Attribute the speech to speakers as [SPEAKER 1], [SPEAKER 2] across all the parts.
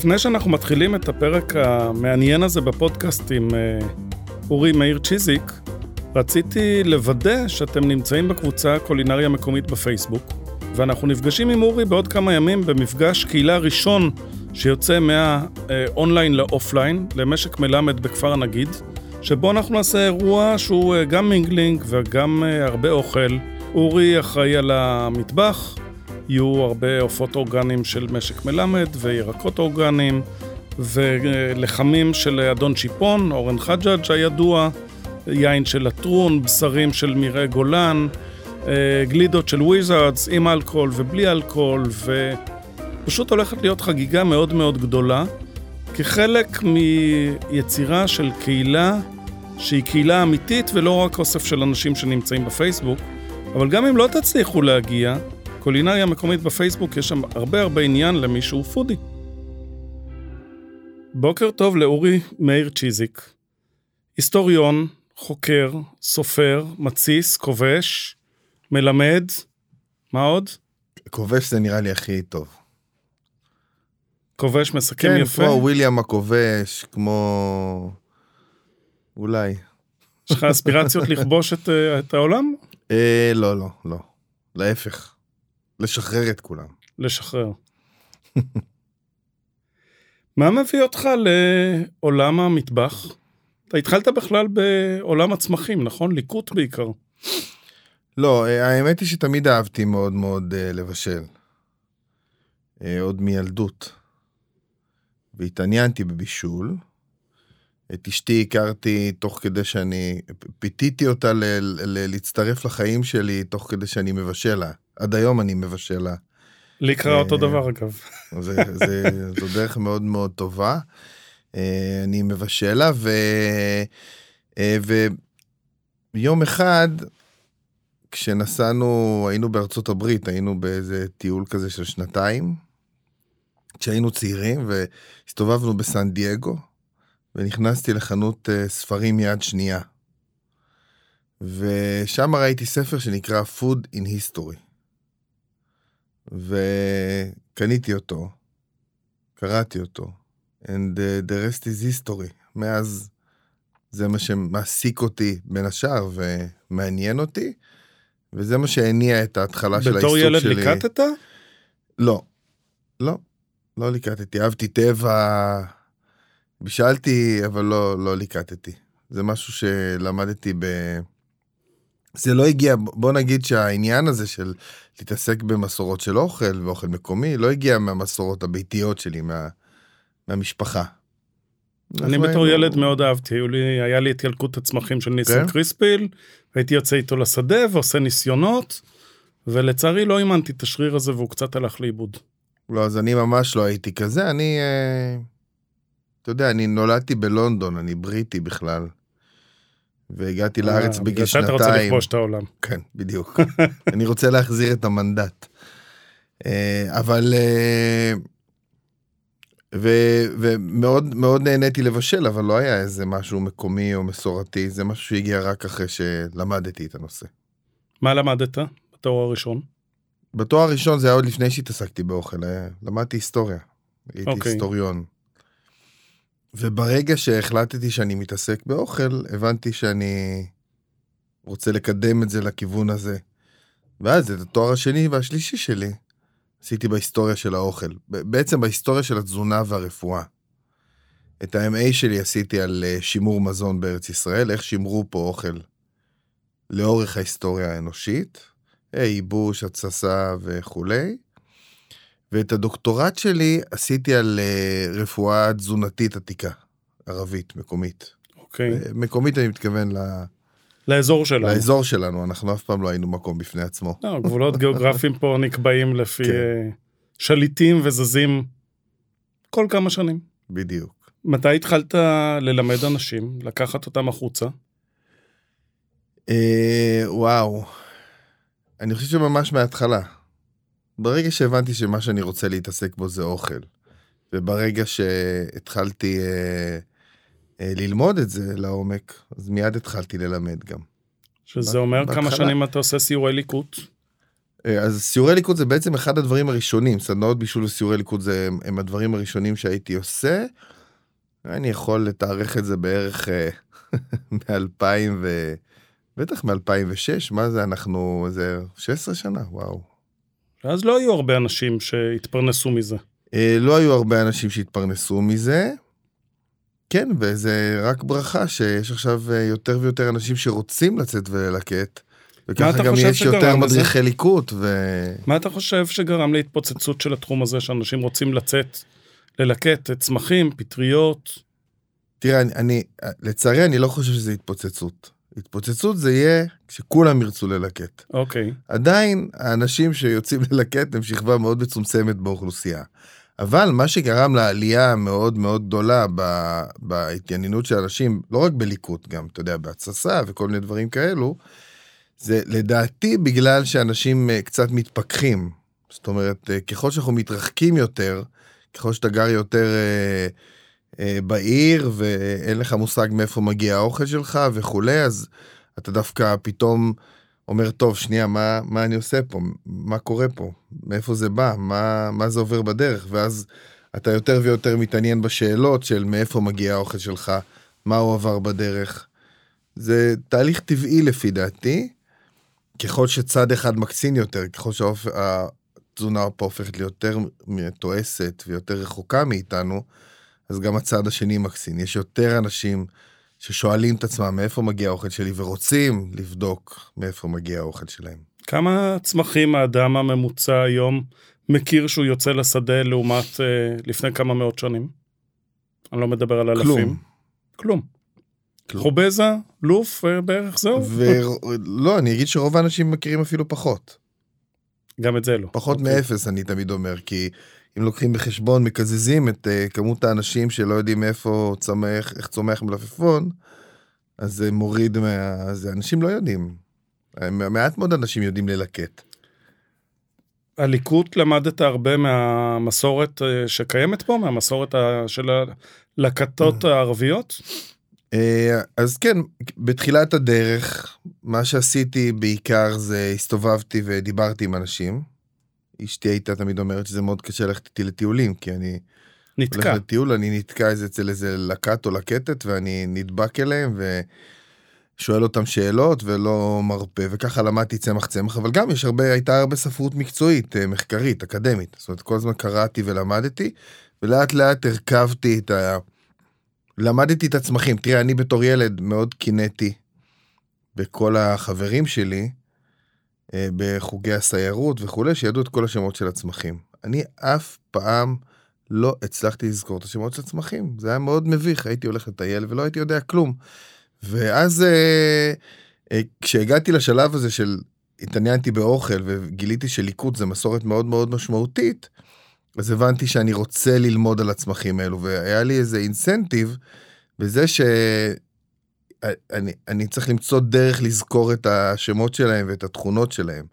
[SPEAKER 1] לפני שאנחנו מתחילים את הפרק המעניין הזה בפודקאסט עם אה, אורי מאיר צ'יזיק, רציתי לוודא שאתם נמצאים בקבוצה הקולינריה המקומית בפייסבוק, ואנחנו נפגשים עם אורי בעוד כמה ימים במפגש קהילה ראשון שיוצא מהאונליין לאופליין, למשק מלמד בכפר הנגיד, שבו אנחנו נעשה אירוע שהוא אה, גם mingling וגם אה, הרבה אוכל. אורי אחראי על המטבח, יהיו הרבה עופות אורגניים של משק מלמד וירקות אורגניים ולחמים של אדון צ'יפון, אורן חג'אג' הידוע, יין של לטרון, בשרים של מרעה גולן, אה, גלידות של וויזארדס עם אלכוהול ובלי אלכוהול, ופשוט הולכת להיות חגיגה מאוד מאוד גדולה, כחלק מיצירה של קהילה שהיא קהילה אמיתית ולא רק אוסף של אנשים שנמצאים בפייסבוק, אבל גם אם לא תצליחו להגיע, קולינריה מקומית בפייסבוק, יש שם הרבה הרבה עניין למי שהוא פודי. בוקר טוב לאורי מאיר צ'יזיק, היסטוריון, חוקר, סופר, מתסיס, כובש, מלמד, מה עוד?
[SPEAKER 2] כובש זה נראה לי הכי טוב.
[SPEAKER 1] כובש מסכם
[SPEAKER 2] כן,
[SPEAKER 1] יפה.
[SPEAKER 2] כמו וויליאם הכובש, כמו... אולי.
[SPEAKER 1] יש לך אספירציות לכבוש את, אה, את העולם?
[SPEAKER 2] אה, לא, לא, לא. להפך. לשחרר את כולם.
[SPEAKER 1] לשחרר. מה מביא אותך לעולם המטבח? אתה התחלת בכלל בעולם הצמחים, נכון? ליקוט בעיקר.
[SPEAKER 2] לא, אה, האמת היא שתמיד אהבתי מאוד מאוד אה, לבשל. עוד מילדות. והתעניינתי בבישול. את אשתי הכרתי תוך כדי שאני, פיתיתי אותה ל, ל, להצטרף לחיים שלי תוך כדי שאני מבשל לה. עד היום אני מבשל לה.
[SPEAKER 1] לי קרה אותו דבר אגב.
[SPEAKER 2] זה, זה, זו דרך מאוד מאוד טובה. אני מבשל לה, ו... ויום אחד, כשנסענו, היינו בארצות הברית, היינו באיזה טיול כזה של שנתיים, כשהיינו צעירים, והסתובבנו בסן דייגו, ונכנסתי לחנות ספרים יד שנייה. ושם ראיתי ספר שנקרא Food in History. וקניתי אותו, קראתי אותו, and the, the rest is history. מאז זה מה שמעסיק אותי בין השאר ומעניין אותי, וזה מה שהניע את ההתחלה של העיסוק שלי.
[SPEAKER 1] בתור ילד ליקטת?
[SPEAKER 2] לא, לא, לא ליקטתי. אהבתי טבע, בישלתי, אבל לא, לא ליקטתי. זה משהו שלמדתי ב... זה לא הגיע, בוא נגיד שהעניין הזה של להתעסק במסורות של אוכל ואוכל מקומי, לא הגיע מהמסורות הביתיות שלי, מה, מהמשפחה.
[SPEAKER 1] אני בתור ילד מאוד אהבתי, היה לי את ילקוט הצמחים של ניסן
[SPEAKER 2] כן?
[SPEAKER 1] קריספיל, הייתי יוצא איתו לשדה ועושה ניסיונות, ולצערי לא אימנתי את השריר הזה והוא קצת הלך לאיבוד.
[SPEAKER 2] לא, אז אני ממש לא הייתי כזה, אני, אה, אתה יודע, אני נולדתי בלונדון, אני בריטי בכלל. והגעתי לארץ
[SPEAKER 1] אה,
[SPEAKER 2] בגיל
[SPEAKER 1] בגלל שאתה רוצה
[SPEAKER 2] שנתיים.
[SPEAKER 1] לכבוש את העולם.
[SPEAKER 2] כן, בדיוק. אני רוצה להחזיר את המנדט. אה, אבל... אה, ו- ומאוד מאוד נהניתי לבשל, אבל לא היה איזה משהו מקומי או מסורתי, זה משהו שהגיע רק אחרי שלמדתי את הנושא.
[SPEAKER 1] מה למדת בתואר הראשון?
[SPEAKER 2] בתואר הראשון זה היה עוד לפני שהתעסקתי באוכל, אה, למדתי היסטוריה. הייתי
[SPEAKER 1] אוקיי.
[SPEAKER 2] היסטוריון. וברגע שהחלטתי שאני מתעסק באוכל, הבנתי שאני רוצה לקדם את זה לכיוון הזה. ואז את התואר השני והשלישי שלי עשיתי בהיסטוריה של האוכל. בעצם בהיסטוריה של התזונה והרפואה. את ה-MA שלי עשיתי על אה, שימור מזון בארץ ישראל, איך שימרו פה אוכל לאורך ההיסטוריה האנושית, ייבוש, התססה וכולי. ואת הדוקטורט שלי עשיתי על אה, רפואה תזונתית עתיקה, ערבית, מקומית.
[SPEAKER 1] אוקיי.
[SPEAKER 2] אה, מקומית אני מתכוון ל-
[SPEAKER 1] לאזור שלנו.
[SPEAKER 2] לאזור שלנו, אנחנו אף פעם לא היינו מקום בפני עצמו.
[SPEAKER 1] לא, גבולות גיאוגרפיים פה נקבעים לפי
[SPEAKER 2] כן.
[SPEAKER 1] אה, שליטים וזזים כל כמה שנים.
[SPEAKER 2] בדיוק.
[SPEAKER 1] מתי התחלת ללמד אנשים, לקחת אותם החוצה?
[SPEAKER 2] אה, וואו, אני חושב שממש מההתחלה. ברגע שהבנתי שמה שאני רוצה להתעסק בו זה אוכל, וברגע שהתחלתי אה, אה, ללמוד את זה לעומק, אז מיד התחלתי ללמד גם.
[SPEAKER 1] שזה אומר כמה
[SPEAKER 2] בהתחלה.
[SPEAKER 1] שנים אתה עושה סיורי ליקוט?
[SPEAKER 2] אה, אז סיורי ליכוד זה בעצם אחד הדברים הראשונים, סדנאות בישול וסיורי ליכוד זה הם, הם הדברים הראשונים שהייתי עושה. אני יכול לתארך את זה בערך מ-2000 ו... בטח מ-2006, מה זה אנחנו, זה 16 שנה, וואו.
[SPEAKER 1] אז לא היו הרבה אנשים שהתפרנסו מזה.
[SPEAKER 2] אה, לא היו הרבה אנשים שהתפרנסו מזה. כן, וזה רק ברכה שיש עכשיו אה, יותר ויותר אנשים שרוצים לצאת וללקט. וככה גם יש יותר
[SPEAKER 1] לזה?
[SPEAKER 2] מדריכי ליקוט, ו...
[SPEAKER 1] מה אתה חושב שגרם להתפוצצות של התחום הזה, שאנשים רוצים לצאת ללקט צמחים, פטריות?
[SPEAKER 2] תראה, אני, אני, לצערי אני לא חושב שזה התפוצצות. התפוצצות זה יהיה כשכולם ירצו ללקט.
[SPEAKER 1] אוקיי.
[SPEAKER 2] עדיין האנשים שיוצאים ללקט הם שכבה מאוד מצומצמת באוכלוסייה. אבל מה שגרם לעלייה המאוד מאוד גדולה ב- בהתעניינות של אנשים, לא רק בליקוט, גם, אתה יודע, בהתססה וכל מיני דברים כאלו, זה לדעתי בגלל שאנשים אה, קצת מתפכחים. זאת אומרת, אה, ככל שאנחנו מתרחקים יותר, ככל שאתה גר יותר אה, בעיר ואין לך מושג מאיפה מגיע האוכל שלך וכולי, אז אתה דווקא פתאום אומר, טוב, שנייה, מה, מה אני עושה פה? מה קורה פה? מאיפה זה בא? מה, מה זה עובר בדרך? ואז אתה יותר ויותר מתעניין בשאלות של מאיפה מגיע האוכל שלך, מה הוא עבר בדרך. זה תהליך טבעי לפי דעתי. ככל שצד אחד מקצין יותר, ככל שהתזונה פה הופכת ליותר מתועסת ויותר רחוקה מאיתנו, אז גם הצד השני מקצין. יש יותר אנשים ששואלים את עצמם מאיפה מגיע האוכל שלי ורוצים לבדוק מאיפה מגיע האוכל שלהם.
[SPEAKER 1] כמה צמחים האדם הממוצע היום מכיר שהוא יוצא לשדה לעומת אה, לפני כמה מאות שנים? אני לא מדבר על אלפים.
[SPEAKER 2] כלום.
[SPEAKER 1] כלום.
[SPEAKER 2] כלום.
[SPEAKER 1] חובזה, לוף, אה, בערך זהו?
[SPEAKER 2] ולא, אני אגיד שרוב האנשים מכירים אפילו פחות.
[SPEAKER 1] גם את זה לא.
[SPEAKER 2] פחות
[SPEAKER 1] אוקיי.
[SPEAKER 2] מאפס, אני תמיד אומר, כי אם לוקחים בחשבון, מקזזים את uh, כמות האנשים שלא יודעים איפה צומח, איך צומח מלפפון, אז זה מוריד מה... זה אנשים לא יודעים. מעט מאוד אנשים יודעים ללקט.
[SPEAKER 1] הליקוט למדת הרבה מהמסורת אה, שקיימת פה, מהמסורת של הלקטות הערביות?
[SPEAKER 2] אה, אז כן, בתחילת הדרך, מה שעשיתי בעיקר זה הסתובבתי ודיברתי עם אנשים. אשתי הייתה תמיד אומרת שזה מאוד קשה ללכת איתי לטיולים, כי אני הולך
[SPEAKER 1] נתקע.
[SPEAKER 2] לטיול, אני נתקע איזה אצל איזה לקט או לקטת, ואני נדבק אליהם, ושואל אותם שאלות ולא מרפה, וככה למדתי צמח צמח, אבל גם יש הרבה, הייתה הרבה ספרות מקצועית, אה, מחקרית, אקדמית. זאת אומרת, כל הזמן קראתי ולמדתי, ולאט לאט הרכבתי את ה... למדתי את הצמחים. תראה, אני בתור ילד מאוד קינאתי בכל החברים שלי, בחוגי הסיירות וכולי, שידעו את כל השמות של הצמחים. אני אף פעם לא הצלחתי לזכור את השמות של הצמחים. זה היה מאוד מביך, הייתי הולך לטייל ולא הייתי יודע כלום. ואז אה, אה, כשהגעתי לשלב הזה של התעניינתי באוכל וגיליתי שליקוט זה מסורת מאוד מאוד משמעותית, אז הבנתי שאני רוצה ללמוד על הצמחים האלו, והיה לי איזה אינסנטיב בזה שאני אני צריך למצוא דרך לזכור את השמות שלהם ואת התכונות שלהם.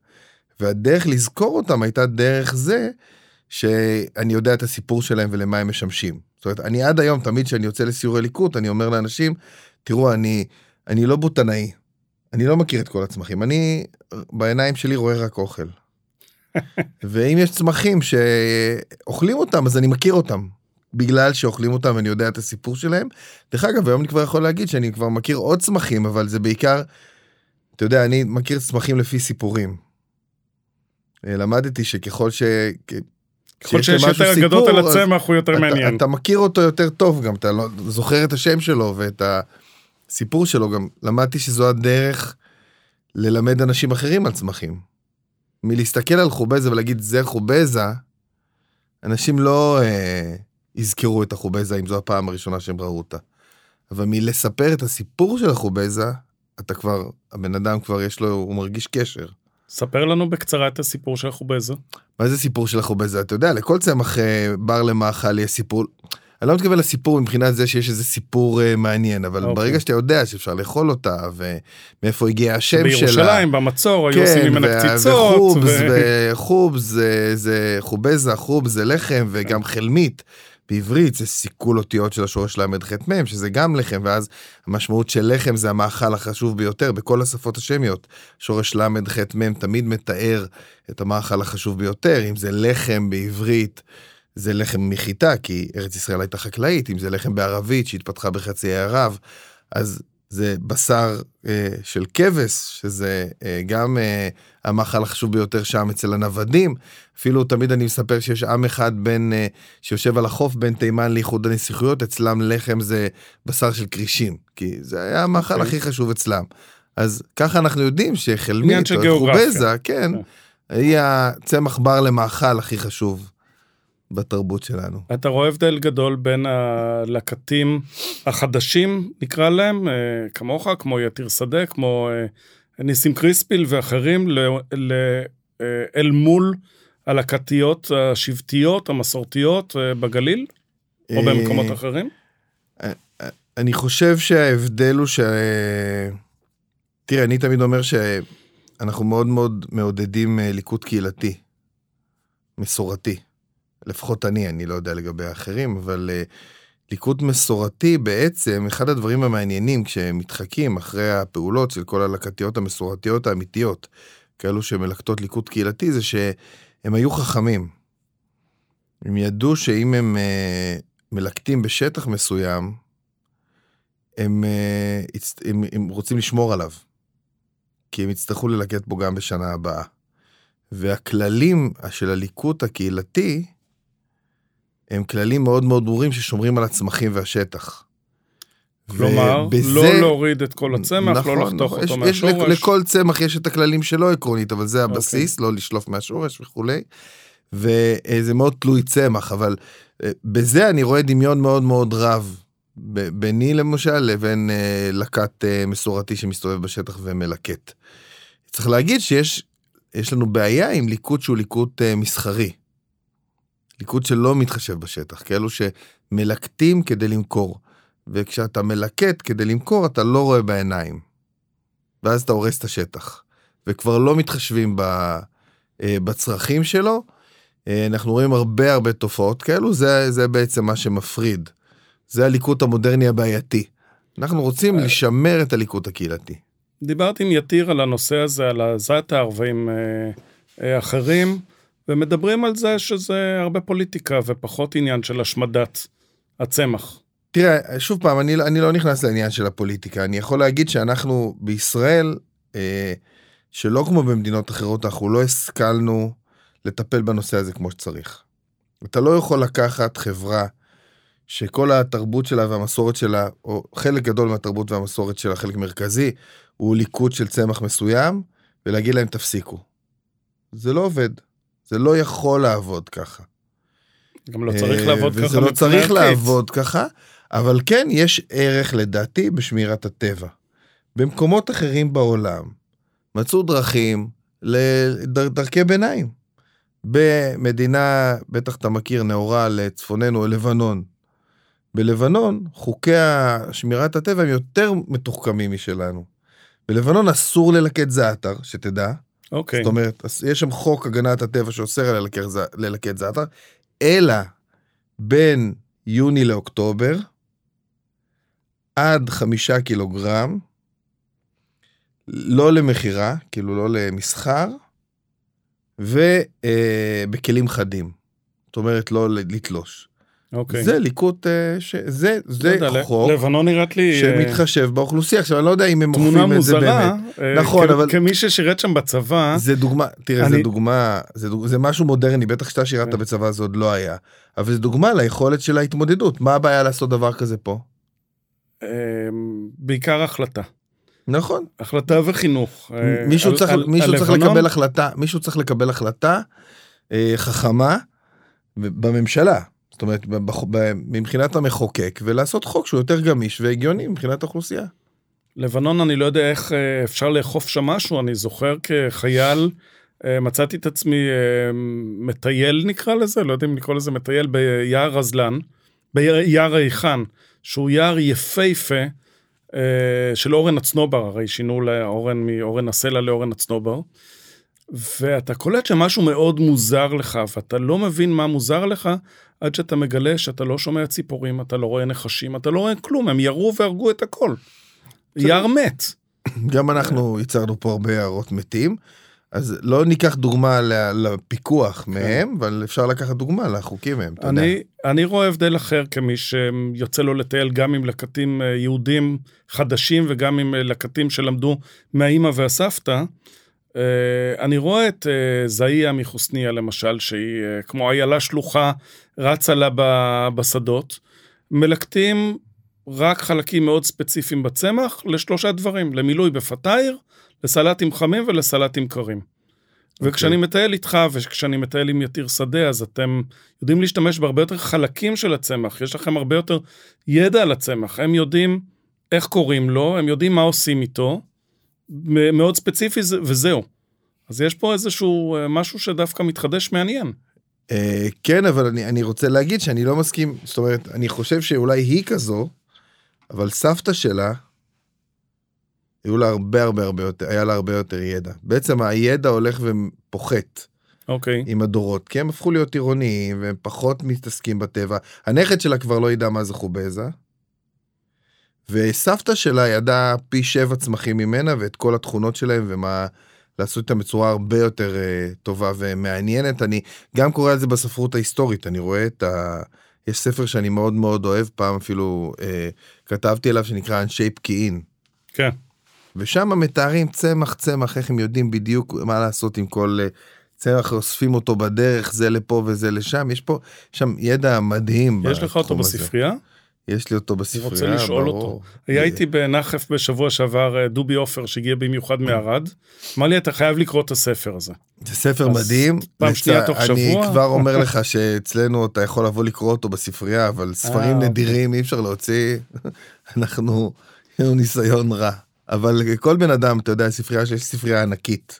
[SPEAKER 2] והדרך לזכור אותם הייתה דרך זה שאני יודע את הסיפור שלהם ולמה הם משמשים. זאת אומרת, אני עד היום, תמיד כשאני יוצא לסיורי ליקוט, אני אומר לאנשים, תראו, אני, אני לא בוטנאי, אני לא מכיר את כל הצמחים, אני בעיניים שלי רואה רק אוכל. ואם יש צמחים שאוכלים אותם, אז אני מכיר אותם. בגלל שאוכלים אותם ואני יודע את הסיפור שלהם. דרך אגב, היום אני כבר יכול להגיד שאני כבר מכיר עוד צמחים, אבל זה בעיקר, אתה יודע, אני מכיר צמחים לפי סיפורים. אה, למדתי שככל ש...
[SPEAKER 1] ככל שיש יותר אגדות על הצמח הוא יותר
[SPEAKER 2] אתה,
[SPEAKER 1] מעניין.
[SPEAKER 2] אתה מכיר אותו יותר טוב גם, אתה לא, זוכר את השם שלו ואת הסיפור שלו, גם למדתי שזו הדרך ללמד אנשים אחרים על צמחים. מלהסתכל על חובזה ולהגיד זה חובזה, אנשים לא אה, יזכרו את החובזה אם זו הפעם הראשונה שהם ראו אותה. אבל מלספר את הסיפור של החובזה, אתה כבר, הבן אדם כבר יש לו, הוא מרגיש קשר.
[SPEAKER 1] ספר לנו בקצרה את הסיפור של החובזה.
[SPEAKER 2] מה זה סיפור של החובזה? אתה יודע, לכל צמח אה, בר למאכל יש סיפור. אני לא מתכוון לסיפור מבחינת זה שיש איזה סיפור אה, מעניין, אבל
[SPEAKER 1] אוקיי.
[SPEAKER 2] ברגע שאתה יודע שאפשר לאכול אותה, ומאיפה הגיע השם שלה.
[SPEAKER 1] בירושלים, במצור, היו
[SPEAKER 2] כן,
[SPEAKER 1] עושים ממנה
[SPEAKER 2] וה-
[SPEAKER 1] קציצות.
[SPEAKER 2] וחובס,
[SPEAKER 1] ו-
[SPEAKER 2] וחובס זה, זה חובזה, חובס זה לחם, וגם חלמית. בעברית זה סיכול אותיות של השורש ל"ח מ', שזה גם לחם, ואז המשמעות של לחם זה המאכל החשוב ביותר בכל השפות השמיות. שורש ל"ח מ' תמיד מתאר את המאכל החשוב ביותר, אם זה לחם בעברית, זה לחם מחיטה, כי ארץ ישראל הייתה חקלאית, אם זה לחם בערבית שהתפתחה בחצי האי ערב, אז זה בשר אה, של כבש, שזה אה, גם אה, המאכל החשוב ביותר שם אצל הנוודים. אפילו תמיד אני מספר שיש עם אחד בין, אה, שיושב על החוף בין תימן לאיחוד הנסיכויות, אצלם לחם זה בשר של כרישים, כי זה היה המאכל okay. אוקיי. הכי חשוב אצלם. אז ככה אנחנו יודעים שחלמית או חובזה, כן, okay. כן. היא הצמח בר למאכל הכי חשוב. בתרבות שלנו.
[SPEAKER 1] אתה רואה הבדל גדול בין הלקטים החדשים, נקרא להם, אה, כמוך, כמו יתיר שדה, כמו אה, ניסים קריספיל ואחרים, ל, ל, אה, אל מול הלקטיות השבטיות, המסורתיות בגליל, או במקומות אחרים?
[SPEAKER 2] אני חושב שההבדל הוא ש... תראה, אני תמיד אומר שאנחנו מאוד מאוד מעודדים ליכוד קהילתי, מסורתי. לפחות אני, אני לא יודע לגבי האחרים, אבל uh, ליקוט מסורתי בעצם, אחד הדברים המעניינים כשמתחקים אחרי הפעולות של כל הלקטיות המסורתיות האמיתיות, כאלו שמלקטות ליקוט קהילתי, זה שהם היו חכמים. הם ידעו שאם הם uh, מלקטים בשטח מסוים, הם, uh, הם, הם רוצים לשמור עליו, כי הם יצטרכו ללקט בו גם בשנה הבאה. והכללים של הליקוט הקהילתי, הם כללים מאוד מאוד ברורים ששומרים על הצמחים והשטח.
[SPEAKER 1] כלומר, ובזה... לא להוריד את כל הצמח, לא נכון, לא לחתוך נכון, אותו יש, מהשורש.
[SPEAKER 2] יש, לכל צמח יש את הכללים שלו עקרונית, אבל זה הבסיס, okay. אוקיי. לא לשלוף מהשורש וכולי. וזה מאוד תלוי צמח, אבל אה, בזה אני רואה דמיון מאוד מאוד רב. ביני למשל לבין אה, לקט אה, מסורתי שמסתובב בשטח ומלקט. צריך להגיד שיש לנו בעיה עם ליקוט שהוא ליקוט מסחרי. ליכוד שלא מתחשב בשטח, כאלו שמלקטים כדי למכור. וכשאתה מלקט כדי למכור, אתה לא רואה בעיניים. ואז אתה הורס את השטח. וכבר לא מתחשבים ב, אה, בצרכים שלו. אה, אנחנו רואים הרבה הרבה תופעות כאלו, זה, זה בעצם מה שמפריד. זה הליקוט המודרני הבעייתי. אנחנו רוצים אה. לשמר את הליקוט הקהילתי.
[SPEAKER 1] דיברתי עם יתיר על הנושא הזה, על ועם אה, אחרים. ומדברים על זה שזה הרבה פוליטיקה ופחות עניין של השמדת הצמח.
[SPEAKER 2] תראה, שוב פעם, אני, אני לא נכנס לעניין של הפוליטיקה. אני יכול להגיד שאנחנו בישראל, אה, שלא כמו במדינות אחרות, אנחנו לא השכלנו לטפל בנושא הזה כמו שצריך. אתה לא יכול לקחת חברה שכל התרבות שלה והמסורת שלה, או חלק גדול מהתרבות והמסורת שלה, חלק מרכזי, הוא ליקוט של צמח מסוים, ולהגיד להם תפסיקו. זה לא עובד. זה לא יכול לעבוד ככה.
[SPEAKER 1] גם לא צריך אה, לעבוד ככה.
[SPEAKER 2] וזה לא צריך לעבוד ככה, אבל כן, יש ערך לדעתי בשמירת הטבע. במקומות אחרים בעולם מצאו דרכים לדרכי ביניים. במדינה, בטח אתה מכיר, נאורה לצפוננו, לבנון. בלבנון, חוקי שמירת הטבע הם יותר מתוחכמים משלנו. בלבנון אסור ללקט זעתר, שתדע.
[SPEAKER 1] אוקיי.
[SPEAKER 2] זאת אומרת, יש שם חוק הגנת הטבע שאוסר על ללקט זעתר, אלא בין יוני לאוקטובר, עד חמישה קילוגרם, לא למכירה, כאילו לא למסחר, ובכלים אה, חדים. זאת אומרת, לא לתלוש.
[SPEAKER 1] אוקיי.
[SPEAKER 2] זה ליקוט, אה, ש... זה, זה לא יודע, חוק
[SPEAKER 1] לבנון נראית לי...
[SPEAKER 2] אה, שמתחשב באוכלוסייה. עכשיו, אני לא יודע אם הם אוכפים את זה באמת. תמונה
[SPEAKER 1] מוזרה, נכון, אבל... כמי ששירת שם בצבא...
[SPEAKER 2] זה דוגמה, תראה, אני... זה דוגמה, זה, דוג... זה משהו מודרני, בטח כשאתה שירת כן. בצבא זה עוד לא היה. אבל זה דוגמה ליכולת של ההתמודדות. מה הבעיה לעשות דבר כזה פה?
[SPEAKER 1] אמ, בעיקר החלטה.
[SPEAKER 2] נכון.
[SPEAKER 1] החלטה וחינוך.
[SPEAKER 2] מישהו, על, צריך, על, מישהו על צריך לקבל החלטה, מישהו צריך לקבל החלטה אה, חכמה בממשלה. זאת אומרת, מבחינת המחוקק, ולעשות חוק שהוא יותר גמיש והגיוני מבחינת האוכלוסייה.
[SPEAKER 1] לבנון, אני לא יודע איך אה, אפשר לאכוף שם משהו, אני זוכר כחייל, אה, מצאתי את עצמי אה, מטייל נקרא לזה, לא יודע אם לקרוא לזה מטייל ביער רזלן, ביער היכן, שהוא יער יפהפה של אורן הצנובר, הרי שינו לאורן מאורן הסלע לאורן הצנובר. ואתה קולט שמשהו מאוד מוזר לך, ואתה לא מבין מה מוזר לך, עד שאתה מגלה שאתה לא שומע ציפורים, אתה לא רואה נחשים, אתה לא רואה כלום, הם ירו והרגו את הכל. יער מת.
[SPEAKER 2] גם אנחנו ייצרנו פה הרבה יערות מתים. אז לא ניקח דוגמה לפיקוח כן. מהם, אבל אפשר לקחת דוגמה לחוקים מהם, אתה
[SPEAKER 1] אני,
[SPEAKER 2] יודע.
[SPEAKER 1] אני רואה הבדל אחר כמי שיוצא לו לטייל גם עם לקטים אה, יהודים חדשים וגם עם אה, לקטים שלמדו מהאימא והסבתא. אה, אני רואה את זאיה מחוסניה למשל, שהיא כמו איילה שלוחה, רצה לה בשדות. מלקטים רק חלקים מאוד ספציפיים בצמח לשלושה דברים, למילוי בפתייר, לסלטים חמים ולסלטים קרים. Okay. וכשאני אוקיי. מטייל איתך וכשאני מטייל עם יתיר שדה, אז אתם יודעים להשתמש בהרבה יותר חלקים של הצמח, יש לכם הרבה יותר ידע על הצמח, הם יודעים איך קוראים לו, הם יודעים מה עושים איתו, מאוד ספציפי וזהו. אז יש פה איזשהו אה, משהו שדווקא מתחדש מעניין.
[SPEAKER 2] Uh, כן, אבל אני, אני רוצה להגיד שאני לא מסכים, זאת אומרת, אני חושב שאולי היא כזו, אבל סבתא שלה, היו לה הרבה הרבה הרבה יותר, היה לה הרבה יותר ידע. בעצם הידע הולך ופוחת.
[SPEAKER 1] אוקיי.
[SPEAKER 2] Okay. עם הדורות, כי הם הפכו להיות עירוניים והם פחות מתעסקים בטבע. הנכד שלה כבר לא ידע מה זה חובזה. וסבתא שלה ידעה פי שבע צמחים ממנה ואת כל התכונות שלהם ומה לעשות איתם בצורה הרבה יותר uh, טובה ומעניינת. אני גם קורא על זה בספרות ההיסטורית, אני רואה את ה... יש ספר שאני מאוד מאוד אוהב, פעם אפילו uh, כתבתי עליו שנקרא אנשי פקיעין.
[SPEAKER 1] כן.
[SPEAKER 2] ושם מתארים צמח צמח, איך הם יודעים בדיוק מה לעשות עם כל אה, צמח, אוספים אותו בדרך, זה לפה וזה לשם, יש פה, שם ידע מדהים.
[SPEAKER 1] יש לך אותו בספרייה?
[SPEAKER 2] יש לי אותו בספרייה,
[SPEAKER 1] ברור. אני רוצה לשאול ברור. אותו. היה איתי בנחף בשבוע שעבר אה, דובי עופר שהגיע במיוחד מערד. אמר לי אתה חייב לקרוא את הספר הזה.
[SPEAKER 2] זה ספר מדהים.
[SPEAKER 1] פעם שנייה תוך שבוע.
[SPEAKER 2] אני כבר אומר לך שאצלנו אתה יכול לבוא לקרוא אותו בספרייה, אבל ספרים אה, נדירים אוקיי. אי אפשר להוציא. אנחנו, יש לנו ניסיון רע. אבל כל בן אדם, אתה יודע, ספרייה שיש ספרייה ענקית,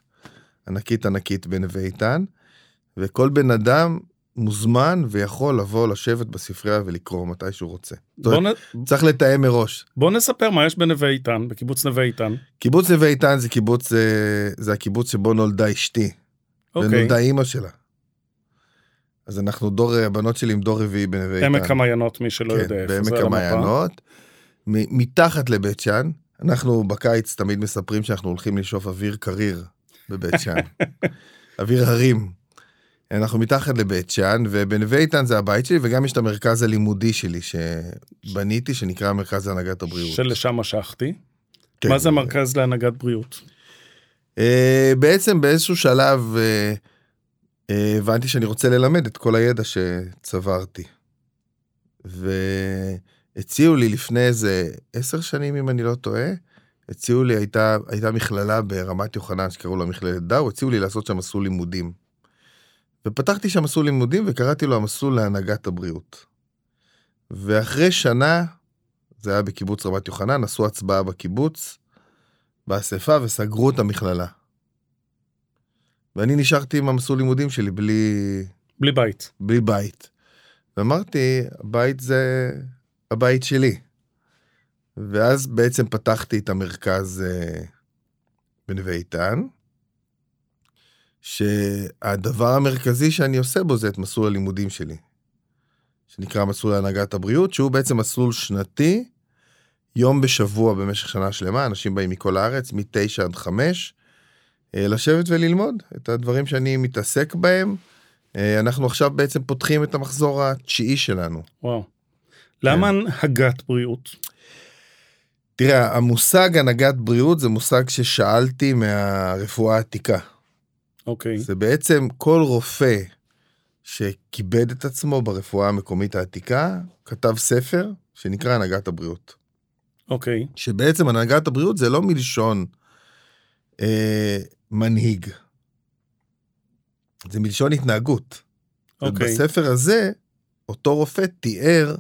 [SPEAKER 2] ענקית ענקית בנווה איתן, וכל בן אדם מוזמן ויכול לבוא לשבת בספרייה ולקרוא מתי שהוא רוצה. נ... צריך לתאם מראש.
[SPEAKER 1] בוא נספר מה יש בנווה איתן, בקיבוץ נווה איתן.
[SPEAKER 2] קיבוץ נווה איתן זה קיבוץ, זה, אה, זה הקיבוץ שבו נולדה אשתי. אוקיי. ונולדה אימא שלה. אז אנחנו דור, הבנות שלי עם דור רביעי בנווה איתן.
[SPEAKER 1] עמק המעיינות, מי שלא
[SPEAKER 2] כן,
[SPEAKER 1] יודע
[SPEAKER 2] איפה זה. בעמק המעיינות, מתחת לבית שאן, אנחנו בקיץ תמיד מספרים שאנחנו הולכים לשאוף אוויר קריר בבית שאן. אוויר הרים. אנחנו מתחת לבית שאן, ובנווה איתן זה הבית שלי, וגם יש את המרכז הלימודי שלי שבניתי, שנקרא מרכז להנהגת הבריאות.
[SPEAKER 1] שלשם משכתי. כן. מה זה מרכז להנהגת בריאות?
[SPEAKER 2] Uh, בעצם באיזשהו שלב uh, uh, הבנתי שאני רוצה ללמד את כל הידע שצברתי. ו... הציעו לי לפני איזה עשר שנים, אם אני לא טועה, הציעו לי, הייתה, הייתה מכללה ברמת יוחנן שקראו לה מכללת דאו, הציעו לי לעשות שם מסלול לימודים. ופתחתי שם מסלול לימודים וקראתי לו המסלול להנהגת הבריאות. ואחרי שנה, זה היה בקיבוץ רמת יוחנן, עשו הצבעה בקיבוץ, באספה, וסגרו את המכללה. ואני נשארתי עם המסלול לימודים שלי בלי...
[SPEAKER 1] בלי בית.
[SPEAKER 2] בלי בית. ואמרתי, בית זה הבית שלי. ואז בעצם פתחתי את המרכז אה, בנווה איתן, שהדבר המרכזי שאני עושה בו זה את מסלול הלימודים שלי, שנקרא מסלול להנהגת הבריאות, שהוא בעצם מסלול שנתי, יום בשבוע במשך שנה שלמה, אנשים באים מכל הארץ, מ-9 עד 5, אה, לשבת וללמוד את הדברים שאני מתעסק בהם. אה, אנחנו עכשיו בעצם פותחים את המחזור התשיעי שלנו.
[SPEAKER 1] וואו. למה כן. הנהגת בריאות?
[SPEAKER 2] תראה, המושג הנהגת בריאות זה מושג ששאלתי מהרפואה העתיקה.
[SPEAKER 1] אוקיי.
[SPEAKER 2] זה בעצם כל רופא שכיבד את עצמו ברפואה המקומית העתיקה, כתב ספר שנקרא הנהגת הבריאות.
[SPEAKER 1] אוקיי.
[SPEAKER 2] שבעצם הנהגת הבריאות זה לא מלשון אה, מנהיג, זה מלשון התנהגות. אוקיי. בספר הזה, אותו רופא תיאר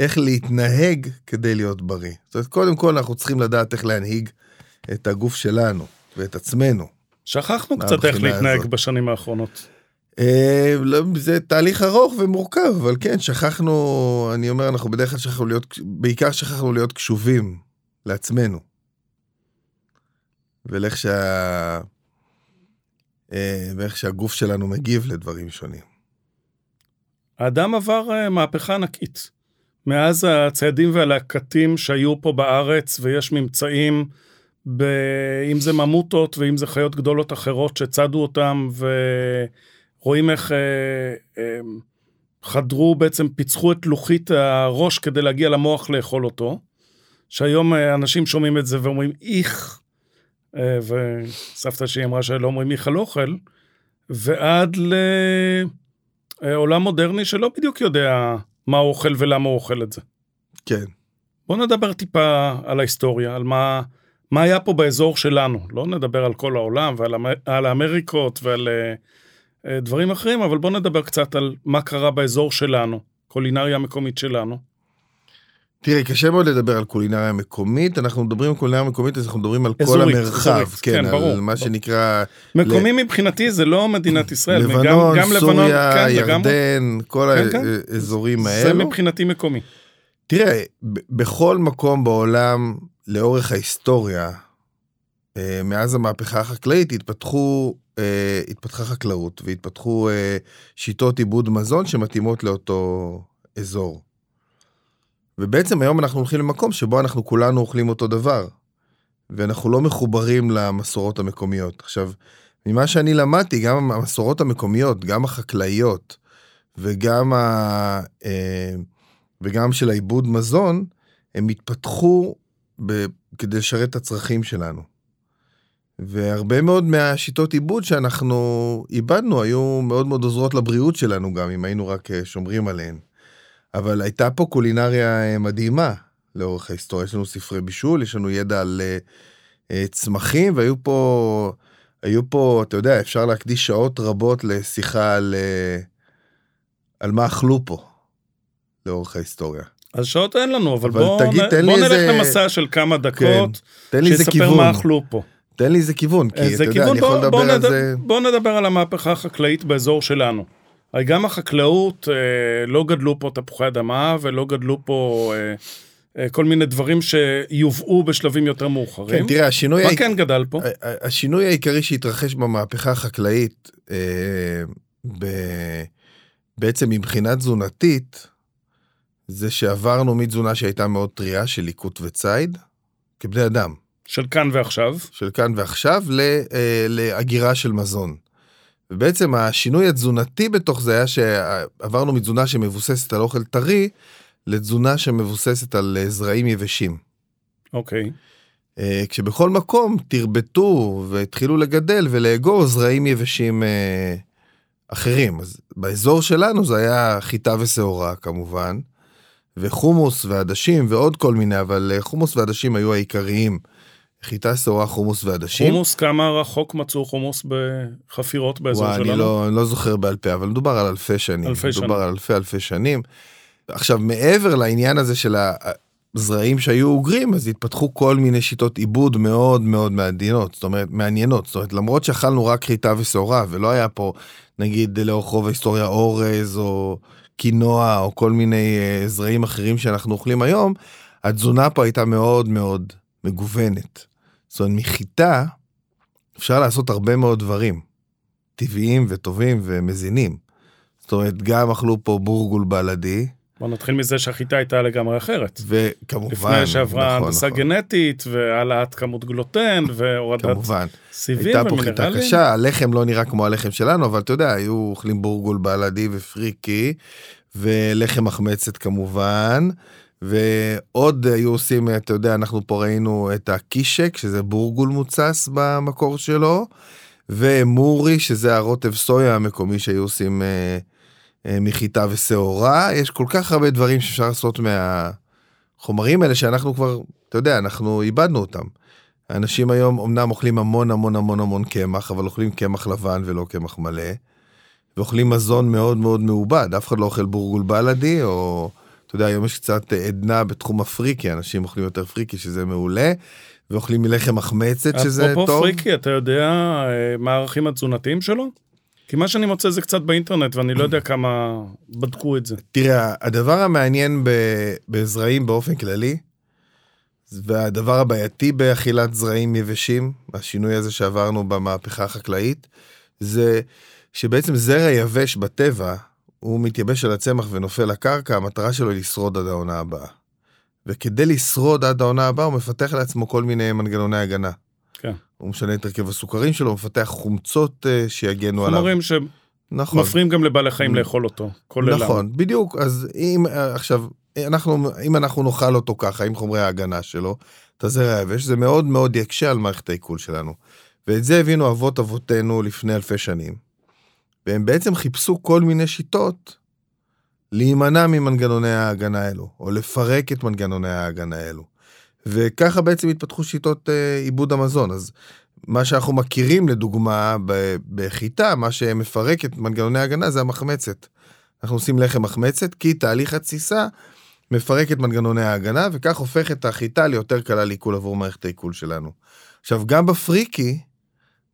[SPEAKER 2] איך להתנהג כדי להיות בריא. זאת אומרת, קודם כל אנחנו צריכים לדעת איך להנהיג את הגוף שלנו ואת עצמנו.
[SPEAKER 1] שכחנו קצת איך להתנהג הזאת. בשנים האחרונות.
[SPEAKER 2] אה, לא, זה תהליך ארוך ומורכב, אבל כן, שכחנו, אני אומר, אנחנו בדרך כלל שכחנו להיות, בעיקר שכחנו להיות קשובים לעצמנו. ולך שה... אה, ואיך שהגוף שלנו מגיב לדברים שונים.
[SPEAKER 1] האדם עבר אה, מהפכה ענקית. מאז הצעדים והלהקתים שהיו פה בארץ, ויש ממצאים, ב... אם זה ממוטות ואם זה חיות גדולות אחרות שצדו אותם, ורואים איך אה, אה, חדרו, בעצם פיצחו את לוחית הראש כדי להגיע למוח לאכול אותו. שהיום אה, אנשים שומעים את זה ואומרים איך, אה, וסבתא שלי אמרה שלא אומרים איך על אוכל, ועד לעולם מודרני שלא בדיוק יודע מה הוא אוכל ולמה הוא אוכל את זה.
[SPEAKER 2] כן.
[SPEAKER 1] בואו נדבר טיפה על ההיסטוריה, על מה, מה היה פה באזור שלנו. לא נדבר על כל העולם ועל על האמריקות ועל uh, דברים אחרים, אבל בואו נדבר קצת על מה קרה באזור שלנו, קולינריה המקומית שלנו.
[SPEAKER 2] תראה, קשה מאוד לדבר על קולינריה מקומית, אנחנו מדברים על קולינריה מקומית, אז אנחנו מדברים על אזורית, כל המרחב, אזורית, כן, כן, ברור. על מה ברור. שנקרא...
[SPEAKER 1] מקומי ל... מבחינתי זה לא מדינת ישראל,
[SPEAKER 2] לבנון, גם, גם סוריה, לבנון, כן, ירדן, כל כן, כן. האזורים כן. האלו.
[SPEAKER 1] זה מבחינתי מקומי.
[SPEAKER 2] תראה, בכל מקום בעולם, לאורך ההיסטוריה, אה, מאז המהפכה החקלאית, התפתחו, אה, התפתחה חקלאות והתפתחו אה, שיטות עיבוד מזון שמתאימות לאותו אזור. ובעצם היום אנחנו הולכים למקום שבו אנחנו כולנו אוכלים אותו דבר, ואנחנו לא מחוברים למסורות המקומיות. עכשיו, ממה שאני למדתי, גם המסורות המקומיות, גם החקלאיות, וגם, ה, וגם של העיבוד מזון, הם התפתחו ב, כדי לשרת את הצרכים שלנו. והרבה מאוד מהשיטות עיבוד שאנחנו איבדנו היו מאוד מאוד עוזרות לבריאות שלנו גם, אם היינו רק אה, שומרים עליהן. אבל הייתה פה קולינריה אה, מדהימה לאורך ההיסטוריה. יש לנו ספרי בישול, יש לנו ידע על uh, צמחים, והיו פה, היו פה, אתה יודע, אפשר להקדיש שעות רבות לשיחה על, על מה אכלו פה לאורך ההיסטוריה.
[SPEAKER 1] אז שעות אין לנו, אבל, אבל בוא, תגיד, נ... בוא נלך איזה... למסע של כמה דקות, כן, שיספר מה אכלו פה.
[SPEAKER 2] תן לי איזה כיוון, כי אתה יודע, אני יכול לדבר על זה...
[SPEAKER 1] בוא נדבר על המהפכה החקלאית באזור שלנו. גם החקלאות, אה, לא גדלו פה תפוחי אדמה ולא גדלו פה אה, אה, כל מיני דברים שיובאו בשלבים יותר מאוחרים.
[SPEAKER 2] כן, תראה, השינוי...
[SPEAKER 1] מה כן גדל פה?
[SPEAKER 2] השינוי העיקרי שהתרחש במהפכה החקלאית, ב... בעצם מבחינה תזונתית, זה שעברנו מתזונה שהייתה מאוד טריה של ליקוט וציד, כבני אדם.
[SPEAKER 1] של כאן ועכשיו.
[SPEAKER 2] של כאן ועכשיו, להגירה של מזון. ובעצם השינוי התזונתי בתוך זה היה שעברנו מתזונה שמבוססת על אוכל טרי, לתזונה שמבוססת על אה, זרעים יבשים.
[SPEAKER 1] אוקיי. Okay.
[SPEAKER 2] אה, כשבכל מקום תרבטו והתחילו לגדל ולאגור זרעים יבשים אה, אחרים. אז באזור שלנו זה היה חיטה ושעורה כמובן, וחומוס ועדשים ועוד כל מיני, אבל חומוס ועדשים היו העיקריים. חיטה, שעורה, חומוס ועדשים.
[SPEAKER 1] חומוס, כמה רחוק מצאו חומוס בחפירות באזור
[SPEAKER 2] וואי,
[SPEAKER 1] שלנו?
[SPEAKER 2] אני לא, אני לא זוכר בעל פה, אבל מדובר על אלפי שנים. אלפי שנים. מדובר על אלפי אלפי שנים. עכשיו, מעבר לעניין הזה של הזרעים שהיו אוגרים, אז התפתחו כל מיני שיטות עיבוד מאוד מאוד מעניינות, זאת אומרת, מעניינות. זאת אומרת, למרות שאכלנו רק חיטה ושעורה, ולא היה פה, נגיד, לאורך רוב ההיסטוריה אורז, או קינוע, או כל מיני uh, זרעים אחרים שאנחנו אוכלים היום, התזונה פה הייתה מאוד מאוד מגוונת. זאת אומרת, מחיטה אפשר לעשות הרבה מאוד דברים, טבעיים וטובים ומזינים. זאת אומרת, גם אכלו פה בורגול בלדי.
[SPEAKER 1] בוא נתחיל מזה שהחיטה הייתה לגמרי אחרת.
[SPEAKER 2] וכמובן,
[SPEAKER 1] לפני שעברה נכון, הנדסה נכון. גנטית והעלאת כמות גלוטן והורדת סיבים
[SPEAKER 2] הייתה פה חיטה קשה, הלחם לא נראה כמו הלחם שלנו, אבל אתה יודע, היו אוכלים בורגול בלדי ופריקי, ולחם מחמצת כמובן, ועוד היו עושים, אתה יודע, אנחנו פה ראינו את הקישק, שזה בורגול מוצס במקור שלו, ומורי, שזה הרוטב סויה המקומי שהיו עושים אה, אה, מחיטה ושעורה. יש כל כך הרבה דברים שאפשר לעשות מהחומרים האלה, שאנחנו כבר, אתה יודע, אנחנו איבדנו אותם. האנשים היום אמנם אוכלים המון המון המון המון קמח, אבל אוכלים קמח לבן ולא קמח מלא. ואוכלים מזון מאוד מאוד מעובד, אף אחד לא אוכל בורגול בלדי או... אתה יודע, היום יש קצת עדנה בתחום הפריקי, אנשים אוכלים יותר פריקי, שזה מעולה, ואוכלים מלחם מחמצת, שזה טוב.
[SPEAKER 1] אפרופו פריקי, אתה יודע אה, מה הערכים התזונתיים שלו? כי מה שאני מוצא זה קצת באינטרנט, ואני לא יודע כמה בדקו את זה.
[SPEAKER 2] תראה, הדבר המעניין בזרעים באופן כללי, והדבר הבעייתי באכילת זרעים יבשים, השינוי הזה שעברנו במהפכה החקלאית, זה שבעצם זרע יבש בטבע, הוא מתייבש על הצמח ונופל לקרקע, המטרה שלו היא לשרוד עד העונה הבאה. וכדי לשרוד עד העונה הבאה, הוא מפתח לעצמו כל מיני מנגנוני הגנה. הוא משנה את הרכב הסוכרים שלו, מפתח חומצות uh, שיגנו עליו.
[SPEAKER 1] חומרים
[SPEAKER 2] נכון.
[SPEAKER 1] שמפריעים גם לבעלי חיים לאכול אותו, כולל...
[SPEAKER 2] נכון, בדיוק. אז אם אה, עכשיו, אנחנו, אם אנחנו נאכל אותו ככה, עם חומרי ההגנה שלו, את הזרע היבש, זה מאוד מאוד יקשה על מערכת העיכול שלנו. ואת זה הבינו אבות אבותינו לפני אלפי שנים. והם בעצם חיפשו כל מיני שיטות להימנע ממנגנוני ההגנה האלו, או לפרק את מנגנוני ההגנה האלו. וככה בעצם התפתחו שיטות אה, עיבוד המזון. אז מה שאנחנו מכירים לדוגמה בחיטה, מה שמפרק את מנגנוני ההגנה זה המחמצת. אנחנו עושים לחם מחמצת כי תהליך התסיסה מפרק את מנגנוני ההגנה וכך הופך את החיטה ליותר קלה לעיכול עבור מערכת העיכול שלנו. עכשיו גם בפריקי,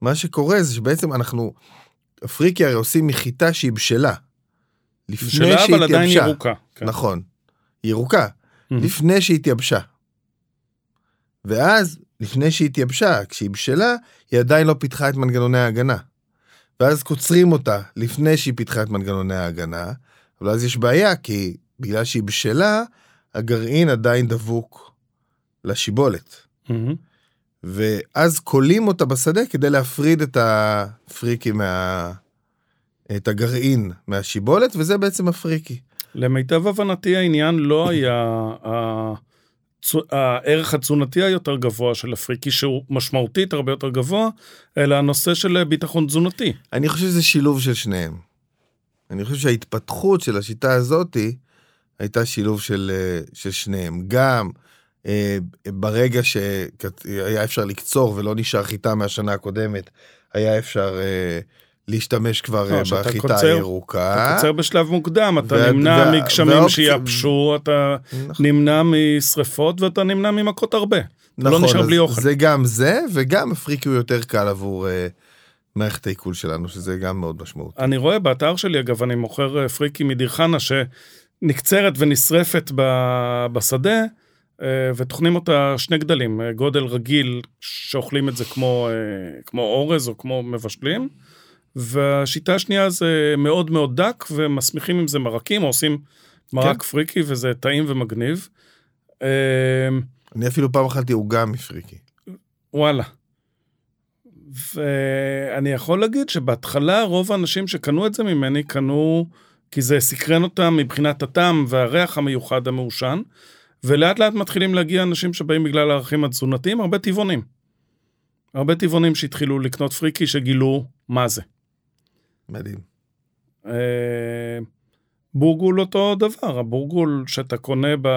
[SPEAKER 2] מה שקורה זה שבעצם אנחנו, הפריקי הרי עושים מחיטה שהיא בשלה.
[SPEAKER 1] לפני בשלה אבל עדיין ירוקה.
[SPEAKER 2] כן. נכון, ירוקה, mm-hmm. לפני שהתייבשה. ואז, לפני שהיא התייבשה, כשהיא בשלה, היא עדיין לא פיתחה את מנגנוני ההגנה. ואז קוצרים אותה לפני שהיא פיתחה את מנגנוני ההגנה, אבל אז יש בעיה, כי בגלל שהיא בשלה, הגרעין עדיין דבוק לשיבולת. Mm-hmm. ואז כולים אותה בשדה כדי להפריד את הפריקי מה... את הגרעין מהשיבולת, וזה בעצם הפריקי.
[SPEAKER 1] למיטב הבנתי העניין לא היה הערך התזונתי היותר גבוה של הפריקי, שהוא משמעותית הרבה יותר גבוה, אלא הנושא של ביטחון תזונתי.
[SPEAKER 2] אני חושב שזה שילוב של שניהם. אני חושב שההתפתחות של השיטה הזאתי הייתה שילוב של, של שניהם. גם אה, ברגע שהיה אפשר לקצור ולא נשאר חיטה מהשנה הקודמת, היה אפשר אה, להשתמש כבר לא, אה, בחיטה הירוקה.
[SPEAKER 1] אתה קוצר בשלב מוקדם, אתה ו... נמנע ו... מגשמים ואופצ... שיבשו, אתה נכון. נמנע משריפות ואתה נמנע ממכות הרבה. לא נכון, לא נשאר בלי אוכל.
[SPEAKER 2] זה גם זה, וגם הפריקי הוא יותר קל עבור uh, מערכת העיכול שלנו, שזה גם מאוד משמעותי.
[SPEAKER 1] אני רואה באתר שלי, אגב, אני מוכר פריקי מדיר חנה, שנקצרת ונשרפת ב... בשדה. וטוחנים אותה שני גדלים, גודל רגיל שאוכלים את זה כמו, כמו אורז או כמו מבשלים, והשיטה השנייה זה מאוד מאוד דק, ומסמיכים עם זה מרקים, או עושים מרק כן. פריקי, וזה טעים ומגניב. אמ,
[SPEAKER 2] אני אפילו פעם אכלתי עוגה מפריקי.
[SPEAKER 1] וואלה. ואני יכול להגיד שבהתחלה רוב האנשים שקנו את זה ממני קנו כי זה סקרן אותם מבחינת הטעם והריח המיוחד המעושן, ולאט לאט מתחילים להגיע אנשים שבאים בגלל הערכים התזונתיים, הרבה טבעונים. הרבה טבעונים שהתחילו לקנות פריקי שגילו מה זה.
[SPEAKER 2] מדהים.
[SPEAKER 1] אה, בורגול אותו דבר, הבורגול שאתה קונה, ב...